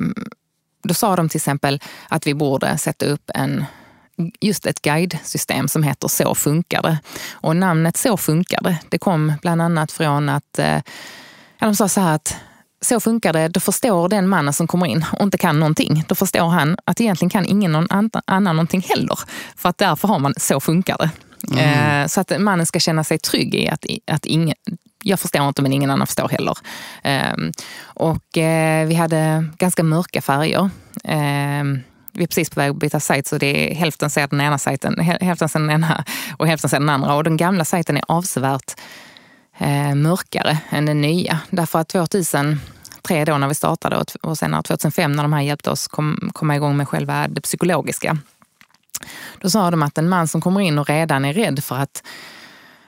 då sa de till exempel att vi borde sätta upp en just ett guidesystem som heter Så funkar det. Och namnet Så funkar det, det kom bland annat från att eh, ja, de sa så här att så funkar det. Då förstår den mannen som kommer in och inte kan någonting. Då förstår han att egentligen kan ingen någon annan någonting heller. För att därför har man så funkar det. Mm. Eh, så att mannen ska känna sig trygg i att, att ingen, jag förstår inte men ingen annan förstår heller. Ehm, och eh, vi hade ganska mörka färger. Ehm, vi är precis på väg att byta sajt så det är hälften ser den ena sajten, hälften ser den ena och hälften ser den andra. Och den gamla sajten är avsevärt eh, mörkare än den nya. Därför att 2003 då när vi startade och senare 2005 när de här hjälpte oss kom, komma igång med själva det psykologiska. Då sa de att en man som kommer in och redan är rädd för att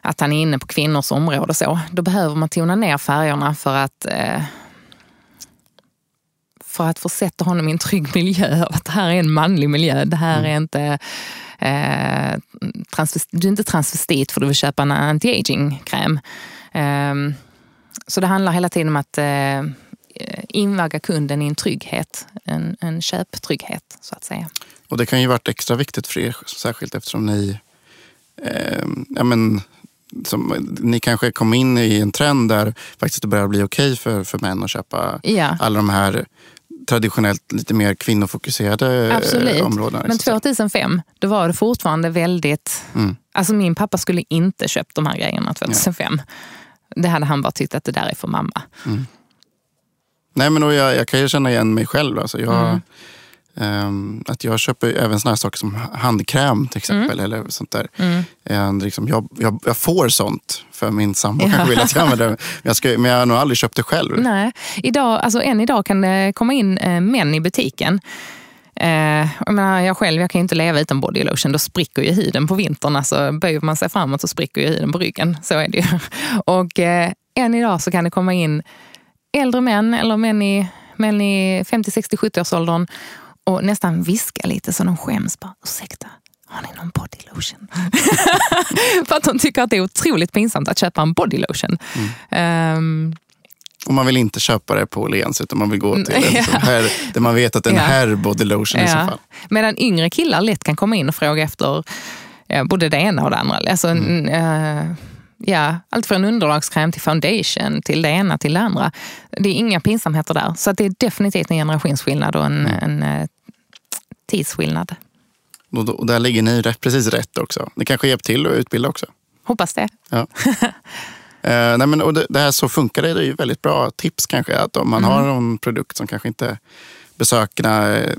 att han är inne på kvinnors område så, då behöver man tona ner färgerna för att eh, för att försätta honom i en trygg miljö. Att det här är en manlig miljö. Det här är mm. inte eh, du är inte transvestit för du vill köpa en anti-aging-kräm. Um, så det handlar hela tiden om att uh, invagga kunden i en trygghet, en, en köptrygghet så att säga. Och det kan ju varit extra viktigt för er, särskilt eftersom ni eh, ja, men, som, ni kanske kom in i en trend där faktiskt det börjar bli okej för, för män att köpa ja. alla de här traditionellt lite mer kvinnofokuserade Absolut. områden. Men 2005, då var det fortfarande väldigt... Mm. Alltså min pappa skulle inte köpt de här grejerna 2005. Ja. Det hade han bara tyckt att det där är för mamma. Mm. Nej men jag, jag kan ju känna igen mig själv. Alltså jag, mm. Um, att jag köper även såna saker som handkräm till exempel. Mm. Eller sånt där. Mm. liksom, jag, jag, jag, får sånt för min sambo ja. kanske vill att jag använder det. Jag ska, men jag har nog aldrig köpt det själv. Nej. Idag, alltså, än idag kan det komma in eh, män i butiken. Eh, jag, menar, jag själv jag kan inte leva utan body lotion. Då spricker ju huden på vintern. Alltså, böjer man sig framåt så spricker ju huden på ryggen. Så är det ju. Och eh, än idag så kan det komma in äldre män eller män i, män i 50, 60, 70 årsåldern och nästan viska lite så de skäms. Bara, Ursäkta, har ni någon body lotion? För att de tycker att det är otroligt pinsamt att köpa en body lotion. Mm. Um, och man vill inte köpa det på Åhléns utan man vill gå till en ja. här, där man vet att det är en ja. herr body lotion ja. i så fall. Medan yngre killar lätt kan komma in och fråga efter både det ena och det andra. Alltså, mm. uh, ja, allt från underlagskräm till foundation, till det ena till det andra. Det är inga pinsamheter där. Så det är definitivt en generationsskillnad och en, mm. en uh, tidsskillnad. Och, där ligger ni rätt, precis rätt också. Det kanske hjälper till att utbilda också. Hoppas det. Ja. eh, nej men, och det, det, här Så funkar det, det är ju väldigt bra tips kanske. Att om man mm. har någon produkt som kanske inte besökarna eh,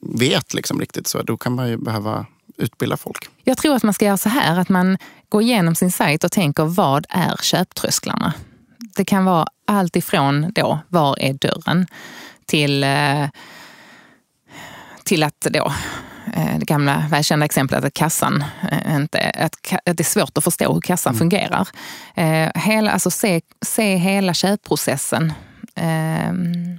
vet liksom riktigt, så då kan man ju behöva utbilda folk. Jag tror att man ska göra så här, att man går igenom sin sajt och tänker vad är köptrösklarna? Det kan vara allt ifrån då, var är dörren? Till eh, till att då, eh, det gamla välkända exemplet att kassan eh, inte, att, det är svårt att förstå hur kassan mm. fungerar. Hela, alltså se, se hela köpprocessen ehm,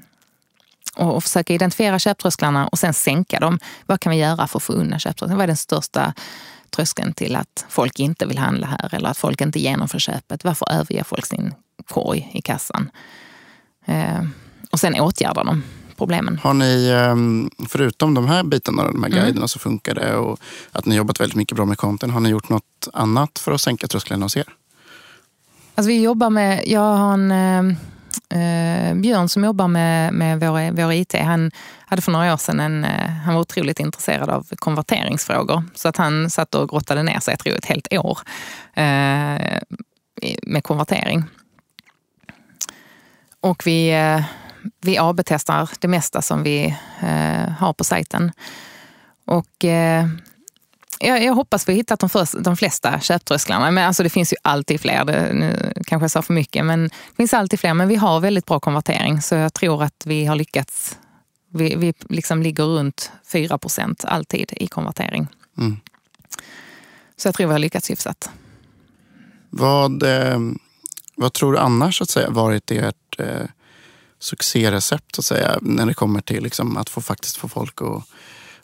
och, försöka identifiera köptrösklarna och sen sänka dem. Vad kan vi göra för att få undan köptrösklarna? Vad är den största tröskeln till att folk inte vill handla här eller att folk inte genomför köpet? Varför överger folk sin korg i kassan? Och sen åtgärda dem problemen. Har ni, ehm, förutom de här bitarna, de här Mm. guiderna som funkar det och att ni jobbat väldigt mycket bra med content, har ni gjort något annat för att sänka trösklarna hos er? Alltså vi jobbar med, jag har en eh, Björn som jobbar med, med vår, vår IT. Han hade för några år sedan en, eh, han var otroligt intresserad av konverteringsfrågor. Så att han satt och grottade ner sig, jag tror ett helt år, eh, med konvertering. Och vi, eh, vi AB-testar det mesta som vi eh, har på sajten. Och eh, jag, jag hoppas vi hittat de, första, de flesta köptrösklarna. Men alltså det finns ju alltid fler. Det, nu kanske jag sa för mycket, men det finns alltid fler. Men vi har väldigt bra konvertering, så jag tror att vi har lyckats. Vi, vi liksom ligger runt 4 procent alltid i konvertering. Mm. Så jag tror vi har lyckats hyfsat. Vad, eh, vad tror du annars att säga, varit ert eh, succérecept att säga, när det kommer till liksom, att få, faktiskt få folk att,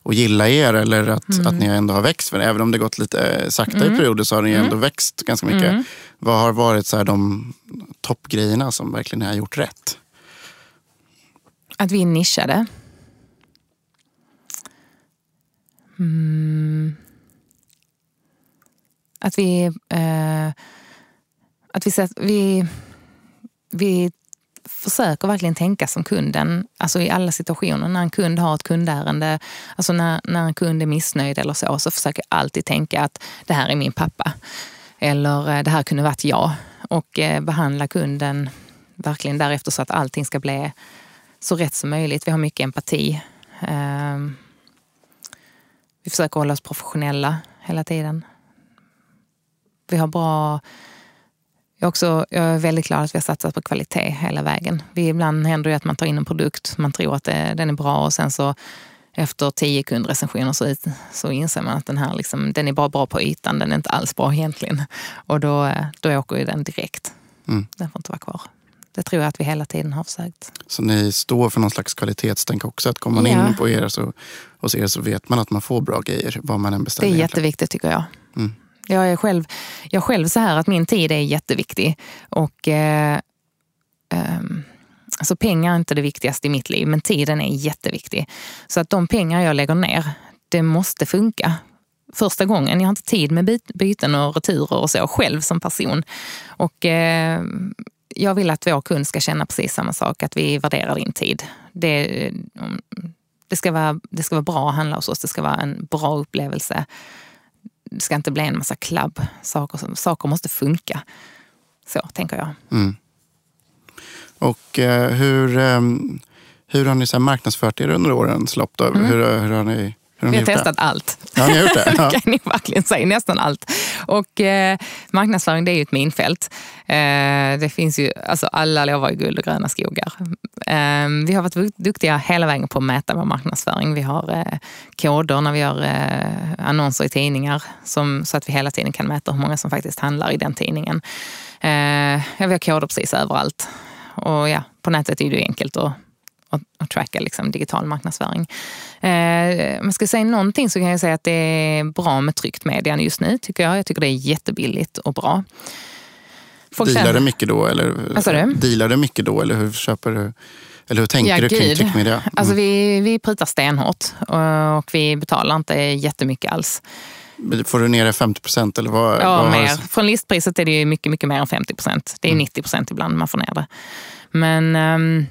att gilla er eller att, Mm. att ni ändå har växt? För även om det gått lite eh, sakta i perioder så har ni ändå växt ganska mycket. Mm. Vad har varit så här, de toppgrejerna som verkligen ni har gjort rätt? Att vi är nischade. Mm. Att vi... Eh, att vi, sätt- vi, vi försöker verkligen tänka som kunden, alltså i alla situationer. När en kund har ett kundärende, alltså när, när en kund är missnöjd eller så, så försöker jag alltid tänka att det här är min pappa. Eller eh, det här kunde varit jag. Och eh, behandla kunden verkligen därefter så att allting ska bli så rätt som möjligt. Vi har mycket empati. Eh, Vi försöker hålla oss professionella hela tiden. Vi har bra... Jag är, också, jag är väldigt glad att vi har satsat på kvalitet hela vägen. Vi, ibland händer det att man tar in en produkt, man tror att det, den är bra och sen så efter tio kundrecensioner så, så inser man att den här liksom, den är bara bra på ytan, den är inte alls bra egentligen. Och då, då åker ju den direkt. Mm. Den får inte vara kvar. Det tror jag att vi hela tiden har försökt. Så ni står för någon slags kvalitetstänk också? Att kommer man Ja. in på er så, hos er så vet man att man får bra grejer vad man än Det beställer. är egentligen. jätteviktigt tycker jag. Mm. Jag är själv, jag själv så här att min tid är jätteviktig. Och, eh, ehm, alltså pengar är inte det viktigaste i mitt liv, men tiden är jätteviktig. Så att de pengar jag lägger ner, det måste funka. Första gången, jag har inte tid med byt- byten och returer och så själv som person. Och eh, jag vill att vår kund ska känna precis samma sak, att vi värderar din tid. Det, mm, det, ska vara, det ska vara bra att handla hos oss, det ska vara en bra upplevelse. Det ska inte bli en massa klabb. Saker, saker måste funka. Så tänker jag. Mm. Och eh, hur, ehm, hur har ni så marknadsfört er under årens lopp? Då? Hur, hur har ni, hur har Mm. Vi har det? testat allt. Ja, ni har gjort det? Ja. kan ni verkligen säga. Nästan allt. Och eh, marknadsföring det är ju ett minfält. Eh, det finns ju, alltså alla lovar ju guld och gröna skogar. Eh, vi har varit du- duktiga hela vägen på att mäta vår marknadsföring. Vi har eh, koder när vi gör eh, annonser i tidningar som, så att vi hela tiden kan mäta hur många som faktiskt handlar i den tidningen. Eh, ja, vi har koder precis överallt. Och ja, på nätet är det ju enkelt att och tracka liksom digital marknadsföring. Eh, om jag ska säga någonting så kan jag säga att det är bra med tryckt media just nu, tycker jag. Jag tycker det är jättebilligt och bra. Folk Dealar du mycket då? Eller, sa du? Dealar du mycket då? Eller hur köper du? Eller hur tänker Ja, du kring tryckmedia? Mm. Alltså vi, vi prutar stenhårt och, och vi betalar inte jättemycket alls. Får du ner det 50 procent? Eller vad, Ja, vad mer. Från listpriset är det mycket, mycket mer än 50 procent. Det är 90 procent ibland man får ner det. Men, ehm,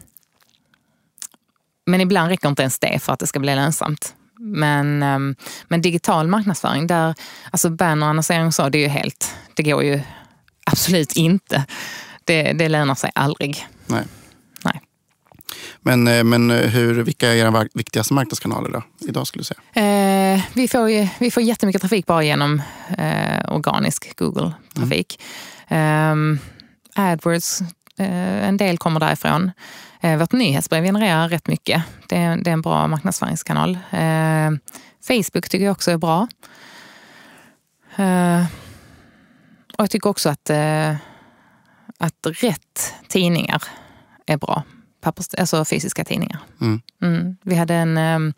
men ibland räcker inte ens det för att det ska bli lönsamt. Men, ehm, men digital marknadsföring, där, alltså bannerannonsering och så, det är ju helt, det går ju absolut inte. Det, det lönar sig aldrig. Nej. Nej. Men, eh, men hur, vilka är era viktigaste marknadskanaler då? Idag skulle du säga? Eh, vi, får ju, vi får jättemycket trafik bara genom eh, organisk Google-trafik. Ehm, AdWords, eh, en del kommer därifrån. Eh, vårt nyhetsbrev genererar rätt mycket. Det är, det är en bra marknadsföringskanal. Eh, Facebook tycker jag också är bra. Eh, och jag tycker också att, att rätt tidningar är bra. Pappers, alltså fysiska tidningar. Mm. Mm. Vi, hade en,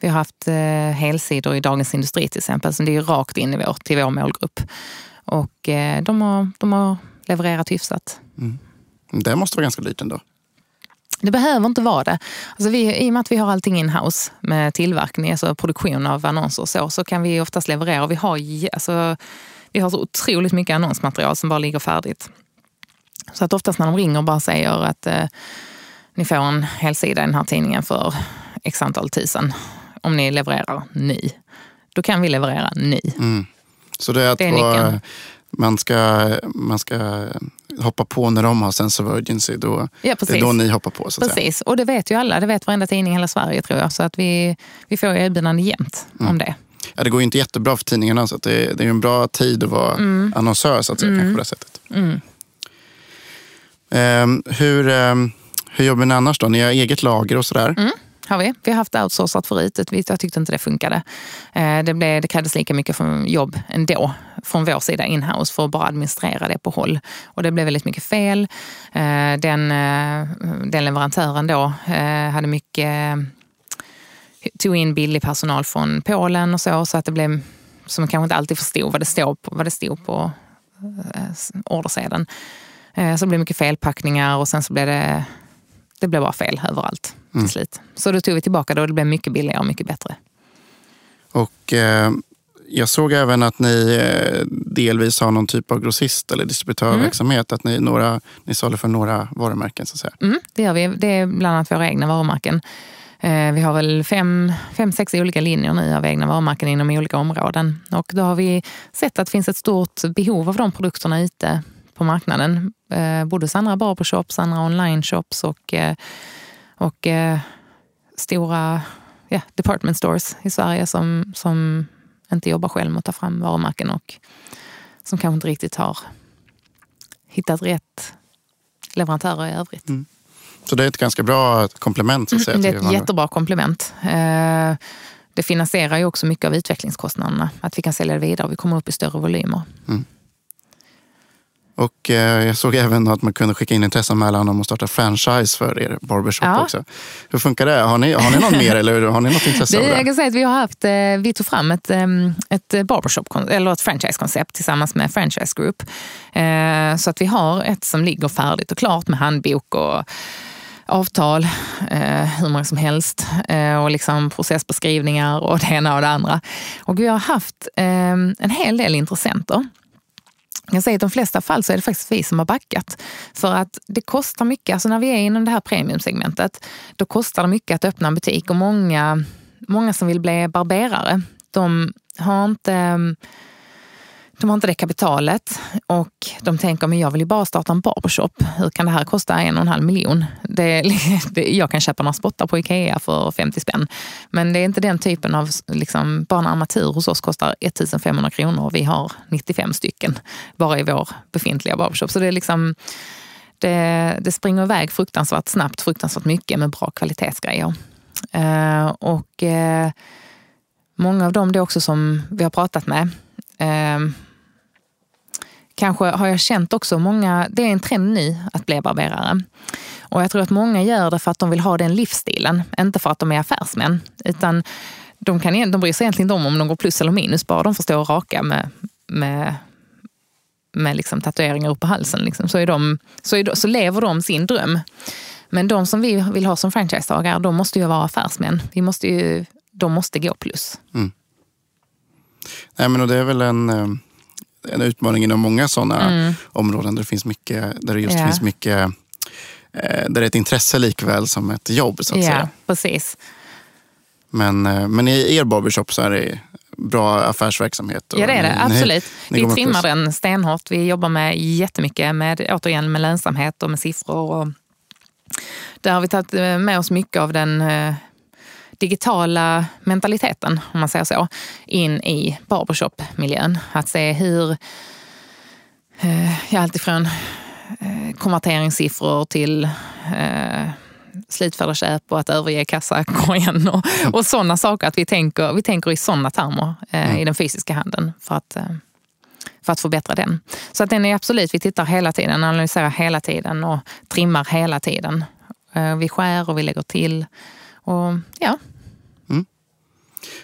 vi har haft helsidor i Dagens Industri till exempel, så det är rakt in i vår, till vår målgrupp. Och de, har, de har levererat hyfsat. Det måste vara ganska dyrt ändå. Det behöver inte vara det. Alltså vi, I och med att vi har allting in-house med tillverkning, alltså produktion av annonser och så, så kan vi oftast leverera. Vi har, alltså, vi har så otroligt mycket annonsmaterial som bara ligger färdigt. Så att oftast när de ringer och bara säger att eh, ni får en helsida i den här tidningen för x antal tusen om ni levererar ny. Då kan vi leverera ny. Mm. Så det är att Det är vara- man, ska, man ska hoppa på när de har sense of urgency. Då, Ja, det är precis. då ni hoppar på. Så att säga. Precis, och det vet ju alla. Det vet varenda tidning i hela Sverige tror jag. Så att vi, vi får ju erbjudande jämt Mm. om det. Ja, det går ju inte jättebra för tidningarna så det, det är ju en bra tid att vara annonsör så att säga, kanske på det sättet. Mm. Ehm, hur, ehm, hur jobbar ni annars då? Ni har eget lager och sådär. Mm. Har vi. vi har haft outsourcat förut. Jag tyckte inte det funkade. Eh, det, blev, det krävdes lika mycket från jobb ändå från vår sida inhouse för att bara administrera det på håll. Och det blev väldigt mycket fel. Eh, den, eh, den leverantören då hade mycket tog in billig personal från Polen och så, så att det blev som kanske inte alltid förstod vad det stod på, vad det stod på ordersedeln. Så det blev mycket felpackningar och sen så blev det, det blev bara fel överallt till slut. Så då tog vi tillbaka det och det blev mycket billigare och mycket bättre. Och, eh, jag såg även att ni eh, delvis har någon typ av grossist eller distributörverksamhet. Att ni, några, ni saluför några varumärken. Så att säga. Mm, det gör vi. Det är bland annat våra egna varumärken. Eh, Vi har väl fem, fem, sex olika linjer nu av egna varumärken inom olika områden. Och då har vi sett att det finns ett stort behov av de produkterna ute på marknaden. Eh, Både hos andra barbershops, andra online-shops och, eh, och eh, stora ja, department stores i Sverige som, som inte jobbar själv med att ta fram varumärken och som kanske inte riktigt har hittat rätt leverantörer i övrigt. Så det är ett ganska bra komplement. Så att säga, Det är ett jättebra komplement. Eh, Det finansierar ju också mycket av utvecklingskostnaderna. Att vi kan sälja det vidare vi kommer upp i större volymer. Och eh, jag såg även att man kunde skicka in intresseanmälan om att starta franchise för er barbershop Ja. också. Hur funkar det? Har ni, har ni någon mer eller har ni något intresse Det, av jag det? kan säga att vi har haft, eh, vi tog fram ett, em, ett barbershop, eller ett franchisekoncept tillsammans med Franchise Group. Eh, Så att vi har ett som ligger färdigt och klart med handbok och avtal, eh, hur många som helst eh, och liksom processbeskrivningar och det ena och det andra. Och vi har haft eh, en hel del intressenter. Jag kan säga att i de flesta fall så är det faktiskt vi som har backat. För att det kostar mycket, alltså när vi är inom det här premiumsegmentet, då kostar det mycket att öppna en butik och många, många som vill bli barberare, de har inte de har inte det kapitalet och de tänker men jag vill ju bara starta en barbershop. Hur kan det här kosta en och en halv miljon? Det, det, jag kan köpa några spottar på Ikea för 50 spänn. Men det är inte den typen av, liksom, bara en armatur hos oss kostar 1500 kronor och vi har 95 stycken bara i vår befintliga barbershop. Så det är liksom, det, det springer iväg fruktansvärt snabbt, fruktansvärt mycket med bra kvalitetsgrejer. Uh, och uh, många av dem det också som vi har pratat med eh, kanske har jag känt också många, det är en trend nu att bli barberare. Och jag tror att många gör det för att de vill ha den livsstilen, inte för att de är affärsmän. Utan de, kan, de bryr sig egentligen inte om om de går plus eller minus, bara de får stå och raka med, med, med liksom tatueringar upp på halsen. Liksom. Så, är de, så, är de, så lever de sin dröm. Men de som vi vill ha som franchisetagare, de måste ju vara affärsmän. Vi måste ju, de måste gå plus. Mm. Nej, men och det är väl en, eh, en utmaning inom många sådana Mm. områden där det, finns mycket, där det just Ja. finns mycket eh, där det är ett intresse likväl som ett jobb. så att Ja, säga. precis. Men, eh, men i er barbershop så är det bra affärsverksamhet. Ja det är det, ni- absolut. ni vi trimmar den stenhårt. Vi jobbar med jättemycket med, återigen, med lönsamhet och med siffror. Och där har vi tagit eh, med oss mycket av den digitala mentaliteten, om man säger så, in i barbershop-miljön. Att se hur, eh, ja, alltifrån eh, konverteringssiffror till eh, slutförda köp och att överge kassakorgen och, och sådana saker. Att vi tänker, vi tänker i sådana termer eh, i den fysiska handeln för att, eh, för att förbättra den. Så att den är absolut, vi tittar hela tiden, analyserar hela tiden och trimmar hela tiden. Eh, vi skär och vi lägger till. Och ja,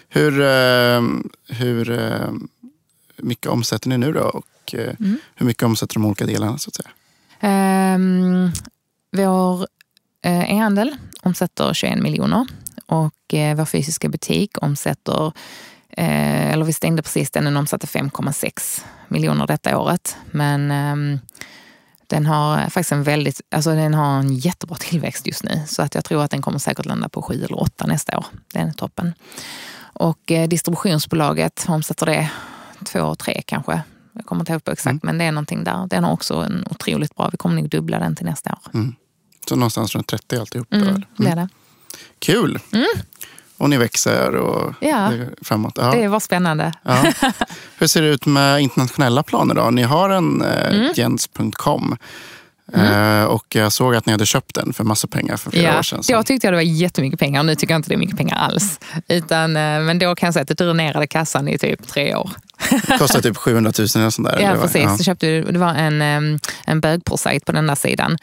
Hur, eh, hur eh, mycket omsätter ni nu då? Och eh, Mm. hur mycket omsätter de olika delarna? så att säga? Ehm, vår eh, e-handel omsätter 21 miljoner och vår fysiska butik omsätter, eller vi stängde precis den, den omsatte 5,6 miljoner detta året. Men ehm, den har faktiskt en väldigt, alltså den har en jättebra tillväxt just nu. Så att jag tror att den kommer säkert landa på 7 eller 8 nästa år. Den är toppen. Och distributionsbolaget omsätter det 2, 3 kanske. Jag kommer inte ihåg på exakt, mm. men det är någonting där. Den har också en otroligt bra, vi kommer nog dubbla den till nästa år. Mm. Så någonstans runt 30 alltihop? Mm, mm. det är det. Kul! Mm. Och ni växer och ja, framåt. Ja. Det var spännande. Ja. Hur ser det ut med internationella planer då? Ni har en eh, mm. jens.com. Mm. Eh, och jag såg att ni hade köpt den för massa pengar för flera ja, år sedan. Så. Jag tyckte att det var jättemycket pengar och nu tycker jag inte det är mycket pengar alls. Utan, eh, men då kan jag säga att det dränerade kassan i typ tre år. Det kostade typ 700 000 eller sånt där? Ja, precis. Ja. Så köpte, det var en, en bögprojekt på den där sidan.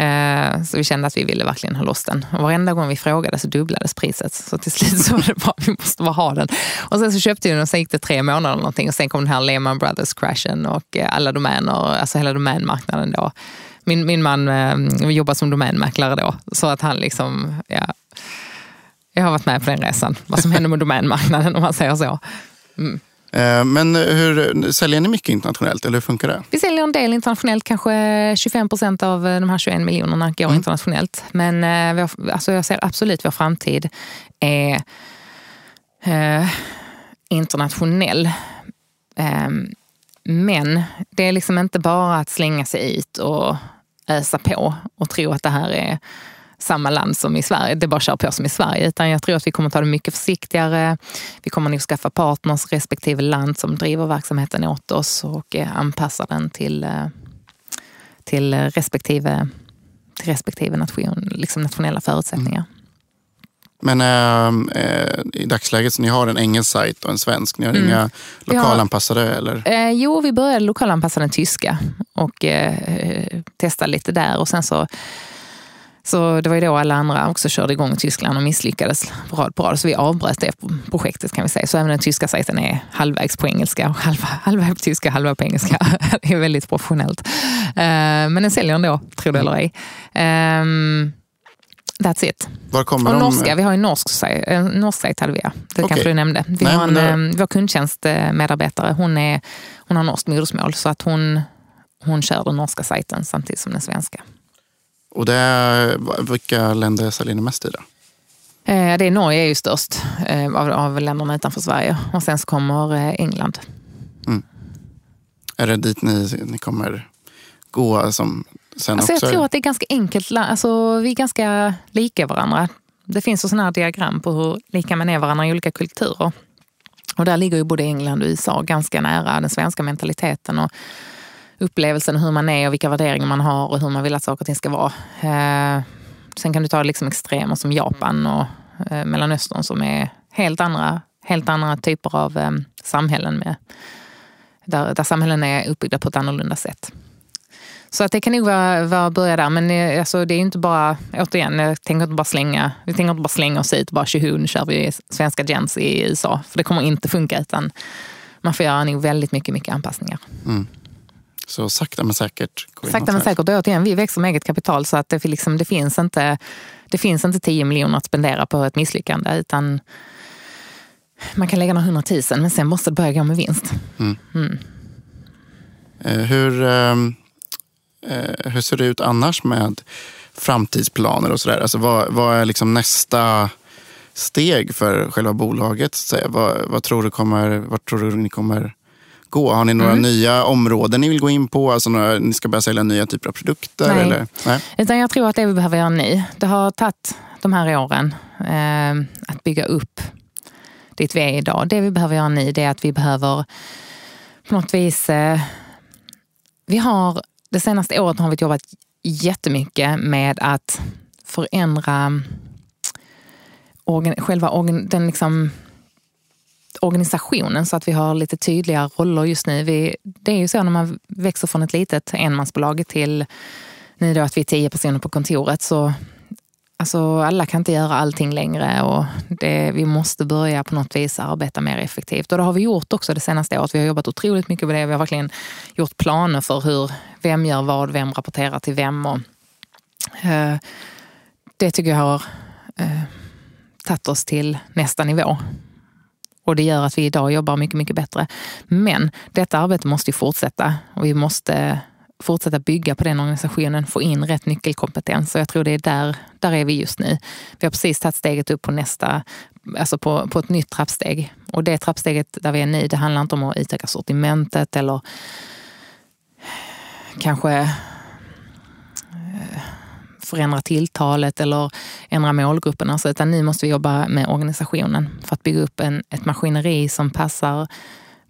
Eh, så vi kände att vi ville verkligen ha loss den. Och varenda gång vi frågade så dubblades priset. Så till slut så var det bara, vi måste bara ha den. Och sen så köpte vi den och sen gick det tre månader eller någonting. Och sen kom den här Lehman Brothers-crashen och eh, alla domäner, alltså hela domänmarknaden då. Min, min man eh, jobbar som domänmäklare då, så att han liksom, ja. Jag har varit med på den resan, vad som händer med domänmarknaden om man säger så. Mm. Eh, men hur, säljer ni mycket internationellt eller hur funkar det? Vi säljer en del internationellt, kanske 25 procent av de här 21 miljonerna går mm. internationellt. Men eh, vår, alltså jag ser absolut vår framtid är eh, internationell. Eh, men det är liksom inte bara att slänga sig ut och ösa på och tro att det här är samma land som i Sverige, det bara kör på som i Sverige. Utan jag tror att vi kommer ta det mycket försiktigare. Vi kommer nog skaffa partners respektive land som driver verksamheten åt oss och eh, anpassa den till, eh, till respektive, till respektive nation, liksom nationella förutsättningar. Mm. Men äh, i dagsläget, så ni har en engelsk sajt och en svensk. Ni har mm. inga lokalanpassade? Har, eller? Eh, jo, vi började lokalanpassa den tyska och eh, testade lite där. Och sen så så det var ju då alla andra också körde igång i Tyskland och misslyckades rad på rad. Så vi avbröt det projektet kan vi säga. Så även den tyska sajten är halvvägs på engelska och halva, halva på tyska, halva på engelska. Det är väldigt professionellt. Eh, men den säljer ändå, tro det eller ej. Um, That's it. Var kommer och de? norska, vi har en norsk, en norsk sajt hade vi, det okay. kanske du nämnde. Vi Nej, har en, det... vår kundtjänstmedarbetare, hon, är, hon har norskt modersmål så att hon, hon kör den norska sajten samtidigt som den svenska. Och det är, vilka länder säljer ni mest i? Då? Eh, det är Norge är ju störst eh, av, av länderna utanför Sverige och sen så kommer eh, England. Mm. Är det dit ni, ni kommer gå som sen alltså också? Jag tror att det är ganska enkelt. Alltså, vi är ganska lika varandra. Det finns sådana här diagram på hur lika man är varandra i olika kulturer. Och där ligger ju både England och USA ganska nära den svenska mentaliteten. Och upplevelsen, hur man är och vilka värderingar man har och hur man vill att saker och ting ska vara. Eh, sen kan du ta liksom extremer som Japan och eh, Mellanöstern som är helt andra, helt andra typer av eh, samhällen med, där, där samhällen är uppbyggda på ett annorlunda sätt. Så att det kan nog vara, vara börja där. Men eh, alltså, det är inte bara, återigen, jag tänker inte bara slänga, vi tänker inte bara slänga oss ut och bara tjoho, nu kör vi svenska gens i USA. För det kommer inte funka utan man får göra nog väldigt mycket, mycket anpassningar. Mm. Så sakta men säkert. Sakta men säkert. Och återigen, vi växer med eget kapital så att det, liksom, det, finns inte, det finns inte 10 miljoner att spendera på ett misslyckande. Utan man kan lägga några hundratusen men sen måste det börja gå med vinst. Mm. Mm. Eh, hur, ehm, eh, hur ser det ut annars med framtidsplaner och sådär? Alltså vad, vad är liksom nästa steg för själva bolaget? Så? Vad, vad tror du kommer, vart tror du ni kommer gå? Har ni några mm. nya områden ni vill gå in på? Alltså några, ni ska börja sälja nya typer av produkter? Nej. Eller? Nej. Utan jag tror att det vi behöver göra nu, det har tagit de här åren eh, att bygga upp dit vi är idag. Det vi behöver göra nu det är att vi behöver på något vis... Eh, vi har, det senaste året har vi jobbat jättemycket med att förändra organ, själva organ, den liksom organisationen så att vi har lite tydliga roller just nu. Vi, det är ju så när man växer från ett litet enmansbolag till nu då att vi är tio personer på kontoret så alltså, alla kan inte göra allting längre och det, vi måste börja på något vis arbeta mer effektivt. Och det har vi gjort också det senaste året. Vi har jobbat otroligt mycket med det. Vi har verkligen gjort planer för hur, vem gör vad, vem rapporterar till vem. Och, eh, det tycker jag har eh, tagit oss till nästa nivå. Och det gör att vi idag jobbar mycket, mycket bättre. Men detta arbete måste ju fortsätta och vi måste fortsätta bygga på den organisationen, få in rätt nyckelkompetens. Och jag tror det är där, där är vi just nu. Vi har precis tagit steget upp på nästa, alltså på, på ett nytt trappsteg. Och det trappsteget där vi är nu, det handlar inte om att utöka sortimentet eller kanske eh, förändra tilltalet eller ändra målgruppen. Alltså, utan nu måste vi jobba med organisationen för att bygga upp en, ett maskineri som passar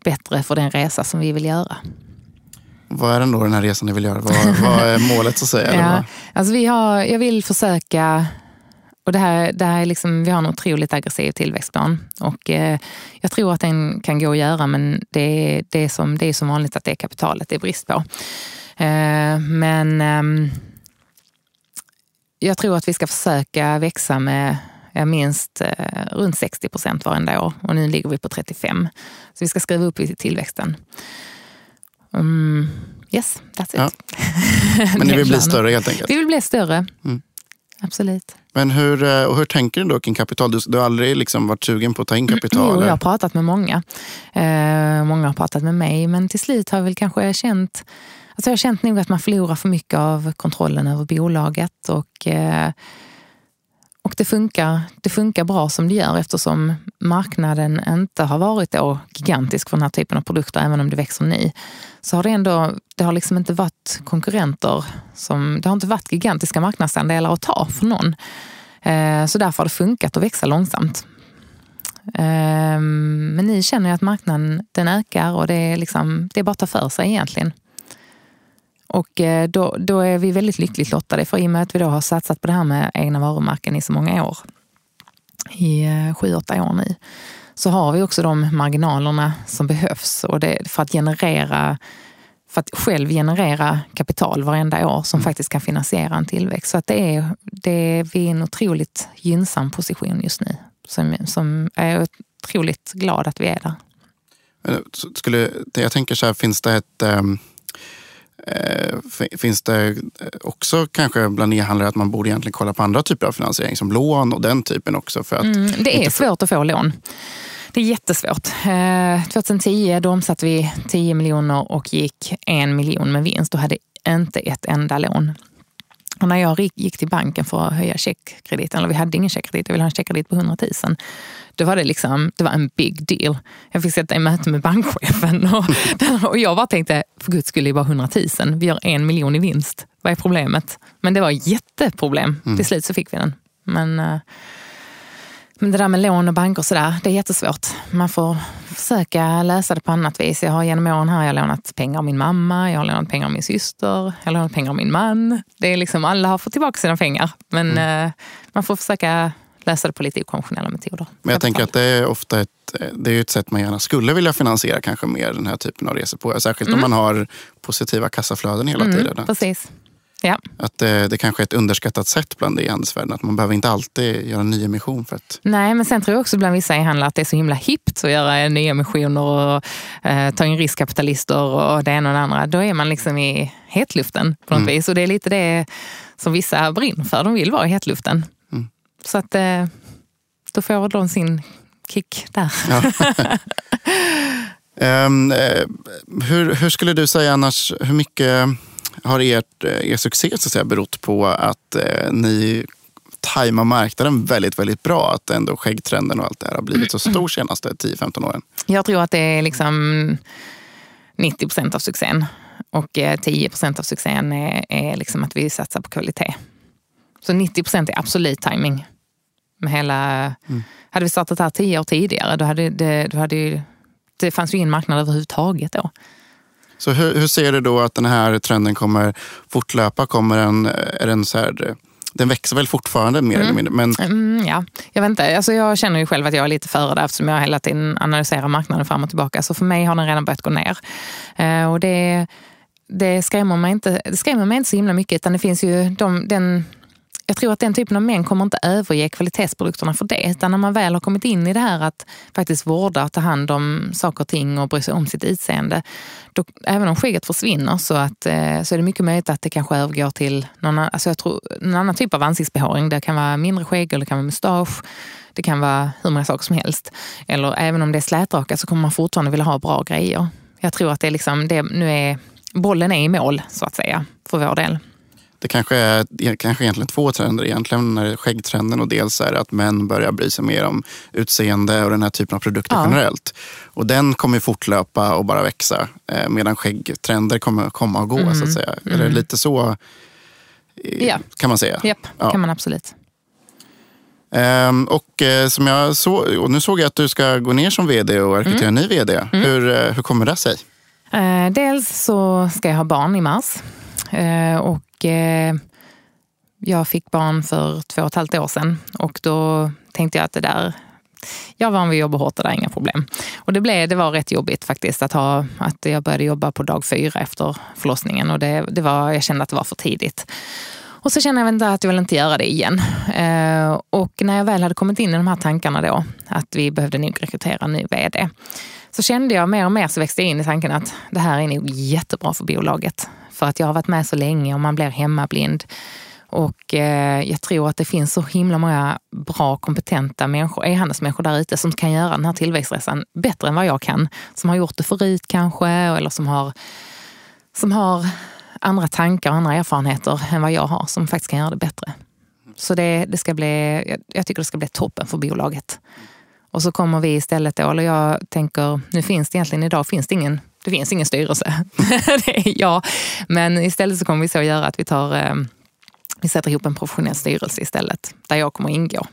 bättre för den resa som vi vill göra. Vad är den då, den här resan ni vill göra? Vad, vad är målet så att säga? ja, alltså vi har, jag vill försöka och det här, det här är liksom, vi har en otroligt aggressiv tillväxtplan. Och, eh, jag tror att den kan gå att göra men det är, det är, som, det är som vanligt att det är kapitalet det är brist på. Eh, men eh, jag tror att vi ska försöka växa med minst eh, runt 60 procent varenda år och nu ligger vi på 35. Så vi ska skriva upp i tillväxten. Um, yes, that's it. Ja. Men ni vill bli större helt enkelt? Vi vill bli större. Mm. Absolut. Men hur, eh, och hur tänker du då kring kapital? Du, du har aldrig liksom varit sugen på att ta in kapital? Jo, jag har pratat med många. Eh, många har pratat med mig, men till slut har jag väl kanske känt Alltså jag har känt nog att man förlorar för mycket av kontrollen över bolaget. Och, eh, och det, funkar, det funkar bra som det gör eftersom marknaden inte har varit då gigantisk för den här typen av produkter, även om det växer nu. Så har det ändå, det har liksom inte varit konkurrenter, som, det har inte varit gigantiska marknadsandelar att ta för någon. Eh, så därför har det funkat att växa långsamt. Ehm, men nu känner jag att marknaden den ökar och det är, liksom, det är bara att ta för sig egentligen. Och eh, då, då är vi väldigt lyckligt lottade för i och med att vi då har satsat på det här med egna varumärken i så många år, i eh, sju, åtta år nu, så har vi också de marginalerna som behövs och för att generera för att själv generera kapital varenda år som mm. faktiskt kan finansiera en tillväxt. Så att det är, det är, vi är i en otroligt gynnsam position just nu. Som, som är otroligt glad att vi är där. Skulle, jag tänker så här, finns det ett um Eh, finns det eh, också kanske bland e-handlare att man borde egentligen kolla på andra typer av finansiering som lån och den typen också? För att mm, det är svårt att få lån. Det är jättesvårt. 2010 eh, då omsatte vi 10 miljoner och gick en miljon med vinst och hade inte ett enda lån. Och när jag gick till banken för att höja checkkrediten, eller vi hade ingen checkkredit, jag ville ha en checkkredit på 100 000. Då var det, liksom, det var en big deal. Jag fick sitta i möte med bankchefen och, och jag bara tänkte, för guds skull, det är bara 100 000. Vi gör en miljon i vinst. Vad är problemet? Men det var jätteproblem. Mm. Till slut så fick vi den. Men, eh, men det där med lån och banker och sådär, det är jättesvårt. Man får försöka lösa det på annat vis. Jag har genom åren här jag har lånat pengar av min mamma, jag har lånat pengar av min syster, jag har lånat pengar av min man. Det är liksom, alla har fått tillbaka sina pengar. Men mm. eh, man får försöka lösa det på lite okonventionella metoder. Men jag tänker att det är ofta ett, det är ett sätt man gärna skulle vilja finansiera kanske mer den här typen av resor på. Särskilt mm. om man har positiva kassaflöden hela mm, tiden. Precis. Ja. Att det, det kanske är ett underskattat sätt bland e-handelsvärlden. Att man behöver inte alltid göra en nyemission. För att... Nej, men sen tror jag också bland vissa e-handlare att det är så himla hippt att göra nyemissioner och eh, ta in riskkapitalister och det ena och det andra. Då är man liksom i hetluften på något mm. vis. Och det är lite det som vissa brinner för. De vill vara i hetluften. Mm. Så att eh, då får de sin kick där. Ja. um, hur, hur skulle du säga annars, hur mycket har ert, er succé så att säga, berott på att eh, ni tajmar marknaden väldigt, väldigt bra? Att ändå skäggtrenden och allt det här har blivit så stor senaste 10-15 åren? Jag tror att det är liksom 90 procent av succén. Och 10 eh, procent av succén är, är liksom att vi satsar på kvalitet. Så 90 procent är absolut timing. Med hela, mm. Hade vi startat här tio år tidigare, då hade det, då hade, det fanns ju ingen marknad överhuvudtaget då. Så hur, hur, ser du då att den här trenden kommer fortlöpa? Kommer den, är den så här, den växer väl fortfarande mer mm. eller mindre? Men... Mm, ja, jag vet inte. Alltså jag känner ju själv att jag är lite före där eftersom jag hela tiden analyserar marknaden fram och tillbaka. Så för mig har den redan börjat gå ner. Eh, och det, det, skrämmer mig inte, det skrämmer mig inte så himla mycket utan det finns ju de, den jag tror att den typen av män kommer inte överge kvalitetsprodukterna för det. Utan när man väl har kommit in i det här att faktiskt vårda, ta hand om saker och ting och bry sig om sitt utseende. Då, även om skägget försvinner så, att, eh, så är det mycket möjligt att det kanske övergår till någon, alltså jag tror, någon annan typ av ansiktsbehåring. Det kan vara mindre skägg eller det kan vara mustasch. Det kan vara hur många saker som helst. Eller även om det är slätrakat så kommer man fortfarande vilja ha bra grejer. Jag tror att det är liksom, det, nu är, bollen är i mål så att säga för vår del. Det kanske är kanske egentligen två trender. Egentligen är skäggtrenden och dels är det att män börjar bry sig mer om utseende och den här typen av produkter ja. generellt. Och den kommer fortlöpa och bara växa eh, medan skäggtrender kommer komma och gå. Mm. så att säga. Mm. Är det mm. lite så eh, ja. kan man säga? Japp, ja. kan man absolut. Um, och uh, som jag så, och nu såg jag att du ska gå ner som vd och rekrytera mm. en ny vd. Mm. Hur, uh, hur kommer det sig? Uh, dels så ska jag ha barn i mars. och Eh, jag fick barn för två och ett halvt år sedan. Och då tänkte jag att det där jag var van vid att jobba hårt och det är inga problem. Och det, blev, det var rätt jobbigt faktiskt att, ha, att jag började jobba på dag fyra efter förlossningen. Och det, det var, jag kände att det var för tidigt. Och så kände jag inte att jag vill inte göra det igen. Eh, och när jag väl hade kommit in i de här tankarna då, att vi behövde nog rekrytera en ny vd, så kände jag mer och mer så växte jag in i tanken att det här är nog jättebra för bolaget. För att jag har varit med så länge och man blir hemmablind. Och eh, jag tror att det finns så himla många bra, kompetenta människor, e-handelsmänniskor där ute som kan göra den här tillväxtresan bättre än vad jag kan. Som har gjort det förut kanske, eller som har, som har andra tankar och andra erfarenheter än vad jag har som faktiskt kan göra det bättre. Så det, det ska bli, jag tycker det ska bli toppen för bolaget. Och så kommer vi istället då, eller jag tänker, nu finns det egentligen idag finns det ingen, det finns ingen styrelse. det är jag. Men istället så kommer vi så göra att vi tar, eh, vi sätter ihop en professionell styrelse istället, där jag kommer ingå.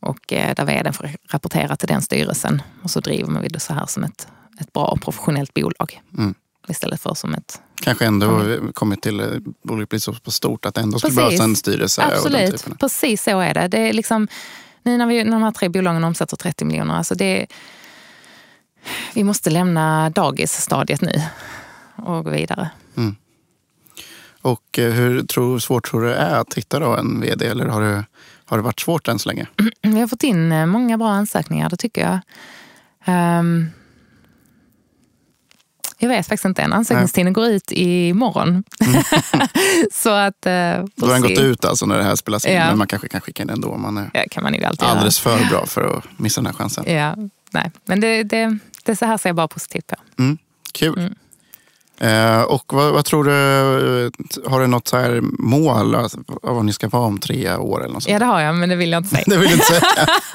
Och eh, där vdn får rapportera till den styrelsen. Och så driver vi det så här som ett, ett bra och professionellt bolag. Mm istället för som ett... Kanske ändå mm. kommit till, eh, bolaget blir så stort att det ändå skulle behövas en styrelse. Absolut, precis så är det. det är liksom, nu när, vi, när de här tre bolagen omsätter 30 miljoner, alltså det, vi måste lämna dagisstadiet nu och gå vidare. Mm. Och eh, hur tror, svårt tror du det är att hitta då en vd? Eller har det, har det varit svårt än så länge? Vi har fått in eh, många bra ansökningar, det tycker jag. Um, jag vet faktiskt inte än. Ansökningstiden går ut imorgon. Mm. så att, eh, Då har den gått ut alltså när det här spelas in. Ja. Men man kanske kan skicka in ändå om man är ja, kan man ju alltid alldeles göra. för bra för att missa den här chansen. Ja, nej. Men det, det, det så här ser jag bara positivt på. Mm. Kul. Mm. Eh, och vad, vad, tror du, har du något så här mål av vad ni ska vara om tre år? Eller något ja det har jag, men det vill jag inte säga. det vill inte säga.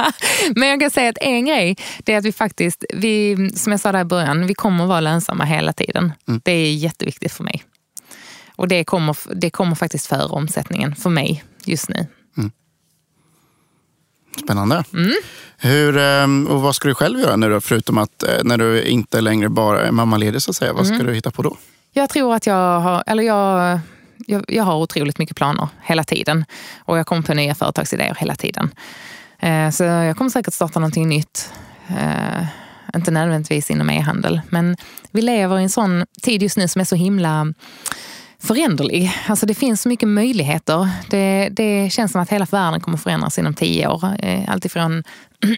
men jag kan säga att en grej, det är att vi faktiskt, vi, som jag sa där i början, vi kommer vara lönsamma hela tiden. Mm. Det är jätteviktigt för mig. Och det kommer, det kommer faktiskt före omsättningen för mig just nu. Spännande. Mm. Hur, ehm, och vad ska du själv göra nu då? Förutom att eh, när du inte längre bara är mammaledig så att säga. Vad ska mm. du hitta på då? Jag tror att jag har, eller jag, jag, jag, har otroligt mycket planer hela tiden. Och jag kommer på nya företagsidéer hela tiden. Eh, så jag kommer säkert starta någonting nytt. Eh, inte nödvändigtvis inom e-handel. Men vi lever i en sån tid just nu som är så himla föränderlig. Alltså det finns så mycket möjligheter. Det, det känns som att hela världen kommer förändras inom tio år. Eh, Alltifrån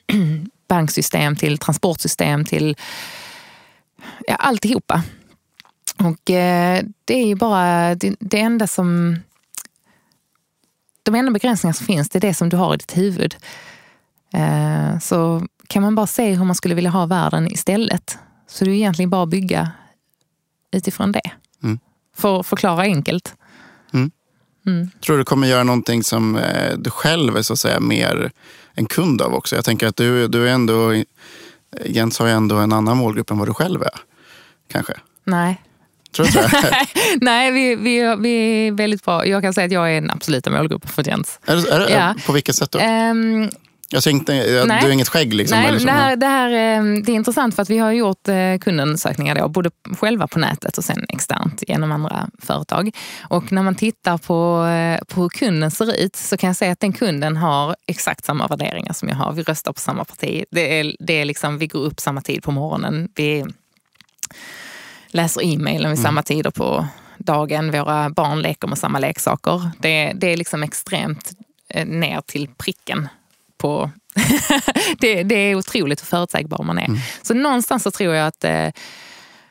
banksystem till transportsystem till ja, alltihopa. Och eh, det är ju bara det, det enda som... De enda begränsningar som finns, det är det som du har i ditt huvud. Eh, så kan man bara se hur man skulle vilja ha världen istället. Så det är egentligen bara att bygga utifrån det. Mm för att förklara enkelt. Mm. Mm. Tror du kommer göra någonting som eh, du själv är så att säga mer en kund av också? Jag tänker att du, du är ändå, Jens har ju ändå en annan målgrupp än vad du själv är. Kanske? Nej. Tror du? Nej, vi, vi, vi är väldigt bra. Jag kan säga att jag är en absoluta målgrupp för Jens. Är, är, ja. På vilket sätt då? Um, jag tänkte, du har inget skägg? Liksom, Nej, liksom. Det, här, det, här, ehm, det är intressant för att vi har gjort eh, kundundersökningar då, både själva på nätet och sen externt genom andra företag. Och när man tittar på, eh, på hur kunden ser ut så kan jag säga att den kunden har exakt samma värderingar som jag har. Vi röstar på samma parti. Det är, det är liksom, vi går upp samma tid på morgonen. Vi läser e-mailen vid mm. samma tider på dagen. Våra barn leker med samma leksaker. Det, det är liksom extremt eh, ner till pricken. På det, det är otroligt hur förutsägbar man är. Mm. Så någonstans så tror jag att eh,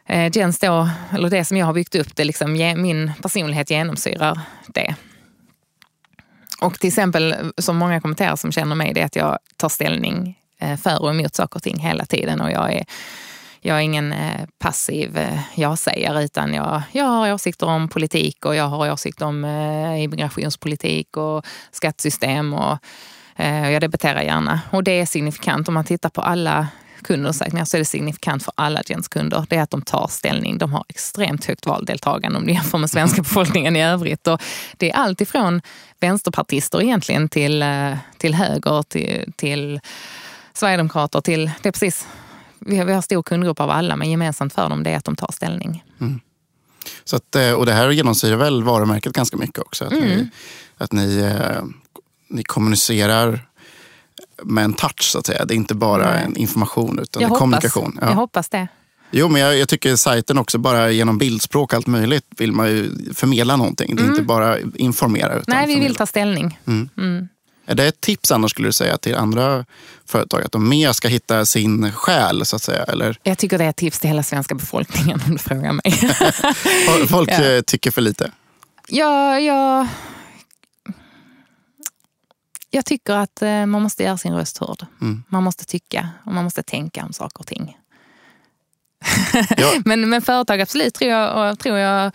eh, Jens då, eller det som jag har byggt upp, det liksom, min personlighet genomsyrar det. Och till exempel, som många kommenterar som känner mig, det är att jag tar ställning eh, för och emot saker och ting hela tiden. Och jag är, jag är ingen eh, passiv ja-sägare utan jag, jag har åsikter om politik och jag har åsikter om immigrationspolitik och skattesystem. Och, jag debatterar gärna. Och det är signifikant om man tittar på alla kundundersökningar så är det signifikant för alla Gens kunder. Det är att de tar ställning. De har extremt högt valdeltagande om du jämför med svenska befolkningen i övrigt. Och det är allt ifrån vänsterpartister egentligen till, eh, till höger, till, till sverigedemokrater, till... Det är precis, vi har, vi har stor kundgrupp av alla, men gemensamt för dem det är att de tar ställning. Mm. Så att, eh, och det här genomsyrar väl varumärket ganska mycket också? Att mm. ni, att ni, eh, ni kommunicerar med en touch så att säga. Det är inte bara Nej. en information utan jag hoppas, kommunikation. Ja. Jag hoppas det. Jo, men jag, jag, tycker sajten också, bara genom bildspråk och allt möjligt vill man ju förmedla någonting. Det är mm. inte bara informera. Utan Nej, vi förmedla. vill ta ställning. Mm. Mm. Är det ett tips annars skulle du säga till andra företag? Att de mer ska hitta sin själ så att säga? Eller? Jag tycker det är ett tips till hela svenska befolkningen om du frågar mig. Folk ja. Eh, tycker för lite? Ja, ja, jag tycker att eh, man måste göra sin röst hörd. Mm. Man måste tycka och man måste tänka om saker och ting. Ja. men, men företag absolut tror jag, tror jag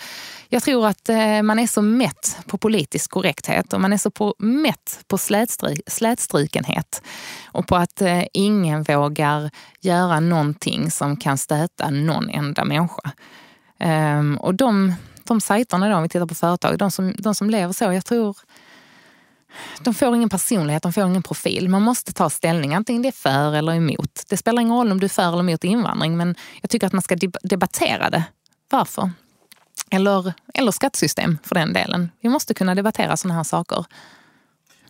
jag tror att eh, man är så mätt på politisk korrekthet och man är så på, mätt på slätstry, slätstrukenhet och på att eh, ingen vågar göra någonting som kan stöta någon enda människa. Um, och de, de sajterna, då, om vi tittar på företag, de som, de som lever så, jag tror de får ingen personlighet, de får ingen profil. Man måste ta ställning, antingen det är för eller emot. Det spelar ingen roll om du är för eller emot invandring, men jag tycker att man ska debattera det. Varför? Eller, eller skattesystem för den delen. Vi måste kunna debattera sådana här saker.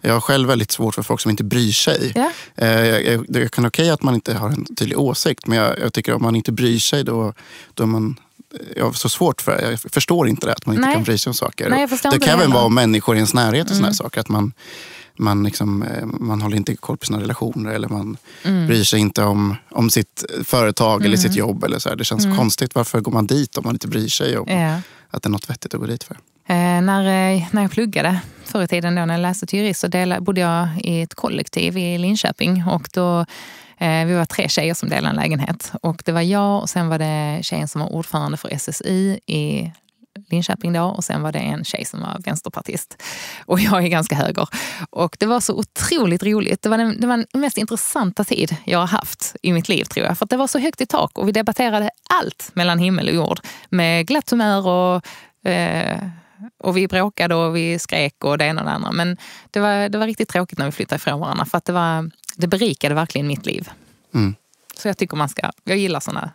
Jag har själv väldigt svårt för folk som inte bryr sig. Ja. Eh, det kan okej att man inte har en tydlig åsikt, men jag, jag tycker om man inte bryr sig då, då är man jag har så svårt för det. Jag förstår inte det, att man inte Nej. kan bry sig om saker. Nej, det kan även vara människor i ens närhet och mm. såna saker. Att man, man, liksom, eh, man håller inte koll på sina relationer eller man mm. bryr sig inte om, om sitt företag mm. eller sitt mm. jobb. Eller så här. Det känns mm. konstigt. Varför går man dit om man inte bryr sig om ja. att det är något vettigt att gå dit för? Eh, när, eh, när jag pluggade förr i tiden, då, när jag läste till jurist, så delade, bodde jag i ett kollektiv i Linköping. Och då Eh, vi var tre tjejer som delade en lägenhet. Och det var jag och sen var det tjejen som var ordförande för SSI i Linköping då och sen var det en tjej som var vänsterpartist. Och jag är ganska höger. Och det var så otroligt roligt. Det var den, det var den mest intressanta tid jag har haft i mitt liv tror jag. För det var så högt i tak och vi debatterade allt mellan himmel och jord. Med glatt humör och eh, och vi bråkade och vi skrek och det ena och det andra. Men det var, det var riktigt tråkigt när vi flyttade ifrån varandra. För att det, var, det berikade verkligen mitt liv. Mm. Så jag tycker man ska, jag gillar sådana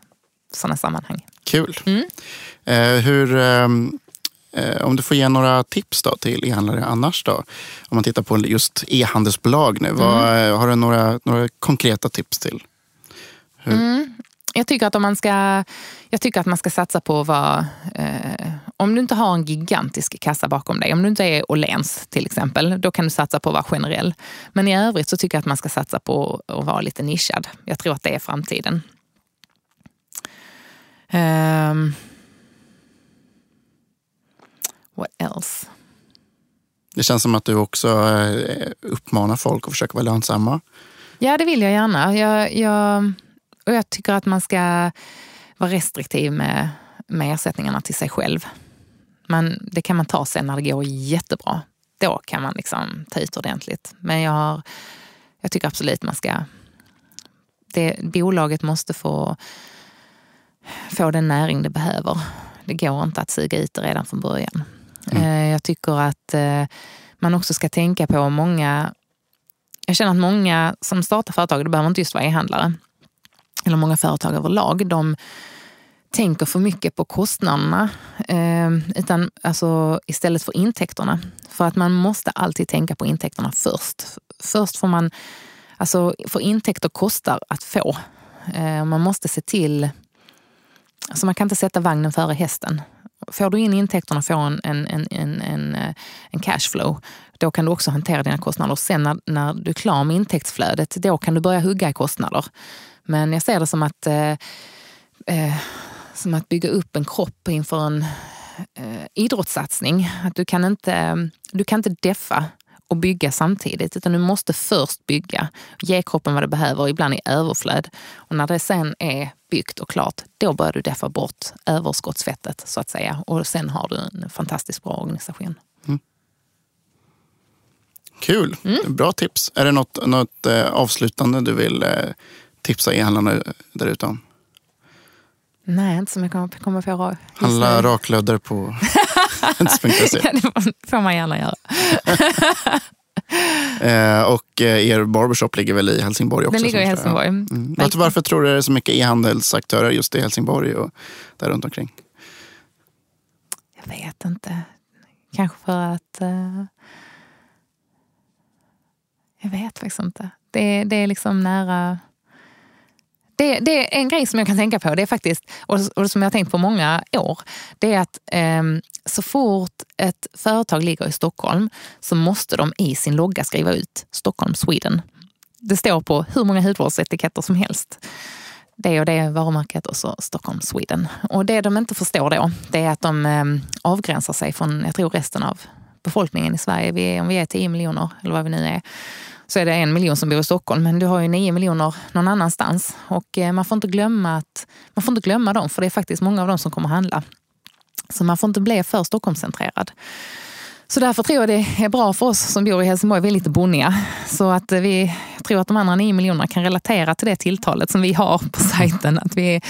såna sammanhang. Kul. Mm. Eh, hur, ehm, eh, om du får ge några tips då till e-handlare annars då? Om man tittar på just e-handelsbolag nu. Vad, mm. Eh, har du några, några konkreta tips till? Mm. Jag tycker att om man ska, jag tycker att man ska satsa på att vara eh, om du inte har en gigantisk kassa bakom dig, om du inte är Åhléns till exempel, då kan du satsa på att vara generell. Men i övrigt så tycker jag att man ska satsa på att vara lite nischad. Jag tror att det är framtiden. Um, what else? Det känns som att du också eh, uppmanar folk att försöka vara lönsamma. Ja, det vill jag gärna. Jag, jag, och jag tycker att man ska vara restriktiv med, med ersättningarna till sig själv. Men det kan man ta sen när det går jättebra. Då kan man liksom ta ut ordentligt. Men jag, har, jag tycker absolut man ska... Det, bolaget måste få, få den näring det behöver. Det går inte att suga ut det redan från början. Mm. Eh, jag tycker att eh, man också ska tänka på många... Jag känner att många som startar företag, det behöver inte just vara e-handlare, eller många företag överlag, de tänker för mycket på kostnaderna eh, utan alltså, istället för intäkterna. För att man måste alltid tänka på intäkterna först. Först får man, alltså för intäkter kostar att få. Eh, man måste se till, alltså man kan inte sätta vagnen före hästen. Får du in intäkterna, får en, en, en, en, en, eh, en cashflow, Då kan du också hantera dina kostnader. Sen när, när du är klar med intäktsflödet, då kan du börja hugga i kostnader. Men jag ser det som att, eh, eh, som att bygga upp en kropp inför en eh, idrottssatsning. Att du kan inte, du kan inte deffa och bygga samtidigt, utan du måste först bygga. Ge kroppen vad det behöver, ibland i överflöd. Och när det sen är byggt och klart, då börjar du deffa bort överskottsfettet så att säga. Och sen har du en fantastiskt bra organisation. Mm. Kul, mm. bra tips. Är det något, något eh, avslutande du vill eh, tipsa e-handlarna där ute om? Nej, inte som jag kommer, kommer på. Handla raklödder på Hens.se. ja, det får man gärna göra. eh, och eh, er barbershop ligger väl i Helsingborg också? Den ligger i Helsingborg. Mm. Mm. Varför, varför tror du det är så mycket e-handelsaktörer just i Helsingborg och där runt omkring? Jag vet inte. Kanske för att... Uh... Jag vet faktiskt inte. Det, det är liksom nära det, det, är en grej som jag kan tänka på, det är faktiskt, och, och som jag har tänkt på många år, det är att eh, så fort ett företag ligger i Stockholm så måste de i sin logga skriva ut Stockholm Sweden. Det står på hur många hudvårdsetiketter som helst. Det och det varumärket och så Stockholm Sweden. Och det de inte förstår då, det är att de eh, avgränsar sig från, jag tror resten av befolkningen i Sverige. Vi, om vi är 10 miljoner, eller vad vi nu är, så är det en miljon som bor i Stockholm, men du har ju nio miljoner någon annanstans. Och eh, man får inte glömma, att, man får inte glömma dem, för det är faktiskt många av dem som kommer handla. Så man får inte bli för Stockholmscentrerad. Så därför tror jag det är bra för oss som bor i Helsingborg, vi är lite bonniga. Så att vi tror att de andra nio miljonerna kan relatera till det tilltalet som vi har på sajten. Att vi,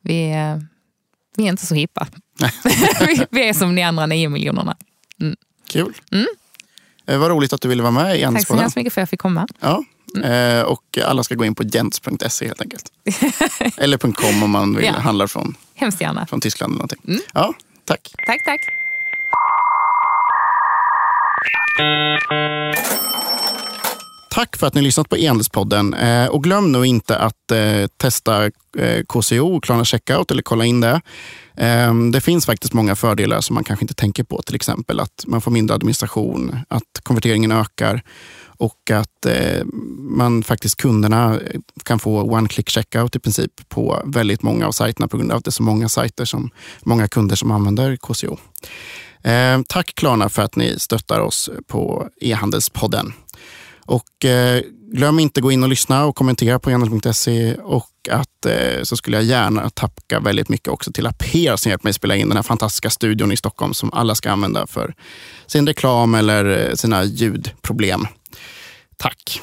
vi, eh, vi är inte så hippa. vi, vi är som de andra nio miljonerna. Mm. Kul. Mm. Eh, vad roligt att du ville vara med i Tack så hemskt mycket för att jag fick komma. Ja. Mm. Eh, och alla ska gå in på jents.se helt enkelt. eller .com om man vill ja. handla från, Hemskt gärna. från Tyskland. Eller någonting. Mm. Ja, tack. Tack, tack. Tack för att ni lyssnat på Endelspodden. Eh, och glöm nu inte att eh, testa eh, KCO, Klarna Checkout, eller kolla in det. Eh, det finns faktiskt många fördelar som man kanske inte tänker på. Till exempel att man får mindre administration, att konverteringen ökar och att eh, man faktiskt kunderna eh, kan få one-click checkout i princip på väldigt många av sajterna på grund av att det är så många sajter som många kunder som använder KCO. Eh, tack Klarna för att ni stöttar oss på e-handelspodden. Och eh, glöm inte att gå in och lyssna och kommentera på enhandel.se och att eh, så skulle jag gärna tacka väldigt mycket också till Aper som hjälpt mig spela in den här fantastiska studion i Stockholm som alla ska använda för sin reklam eller eh, sina ljudproblem. Tack!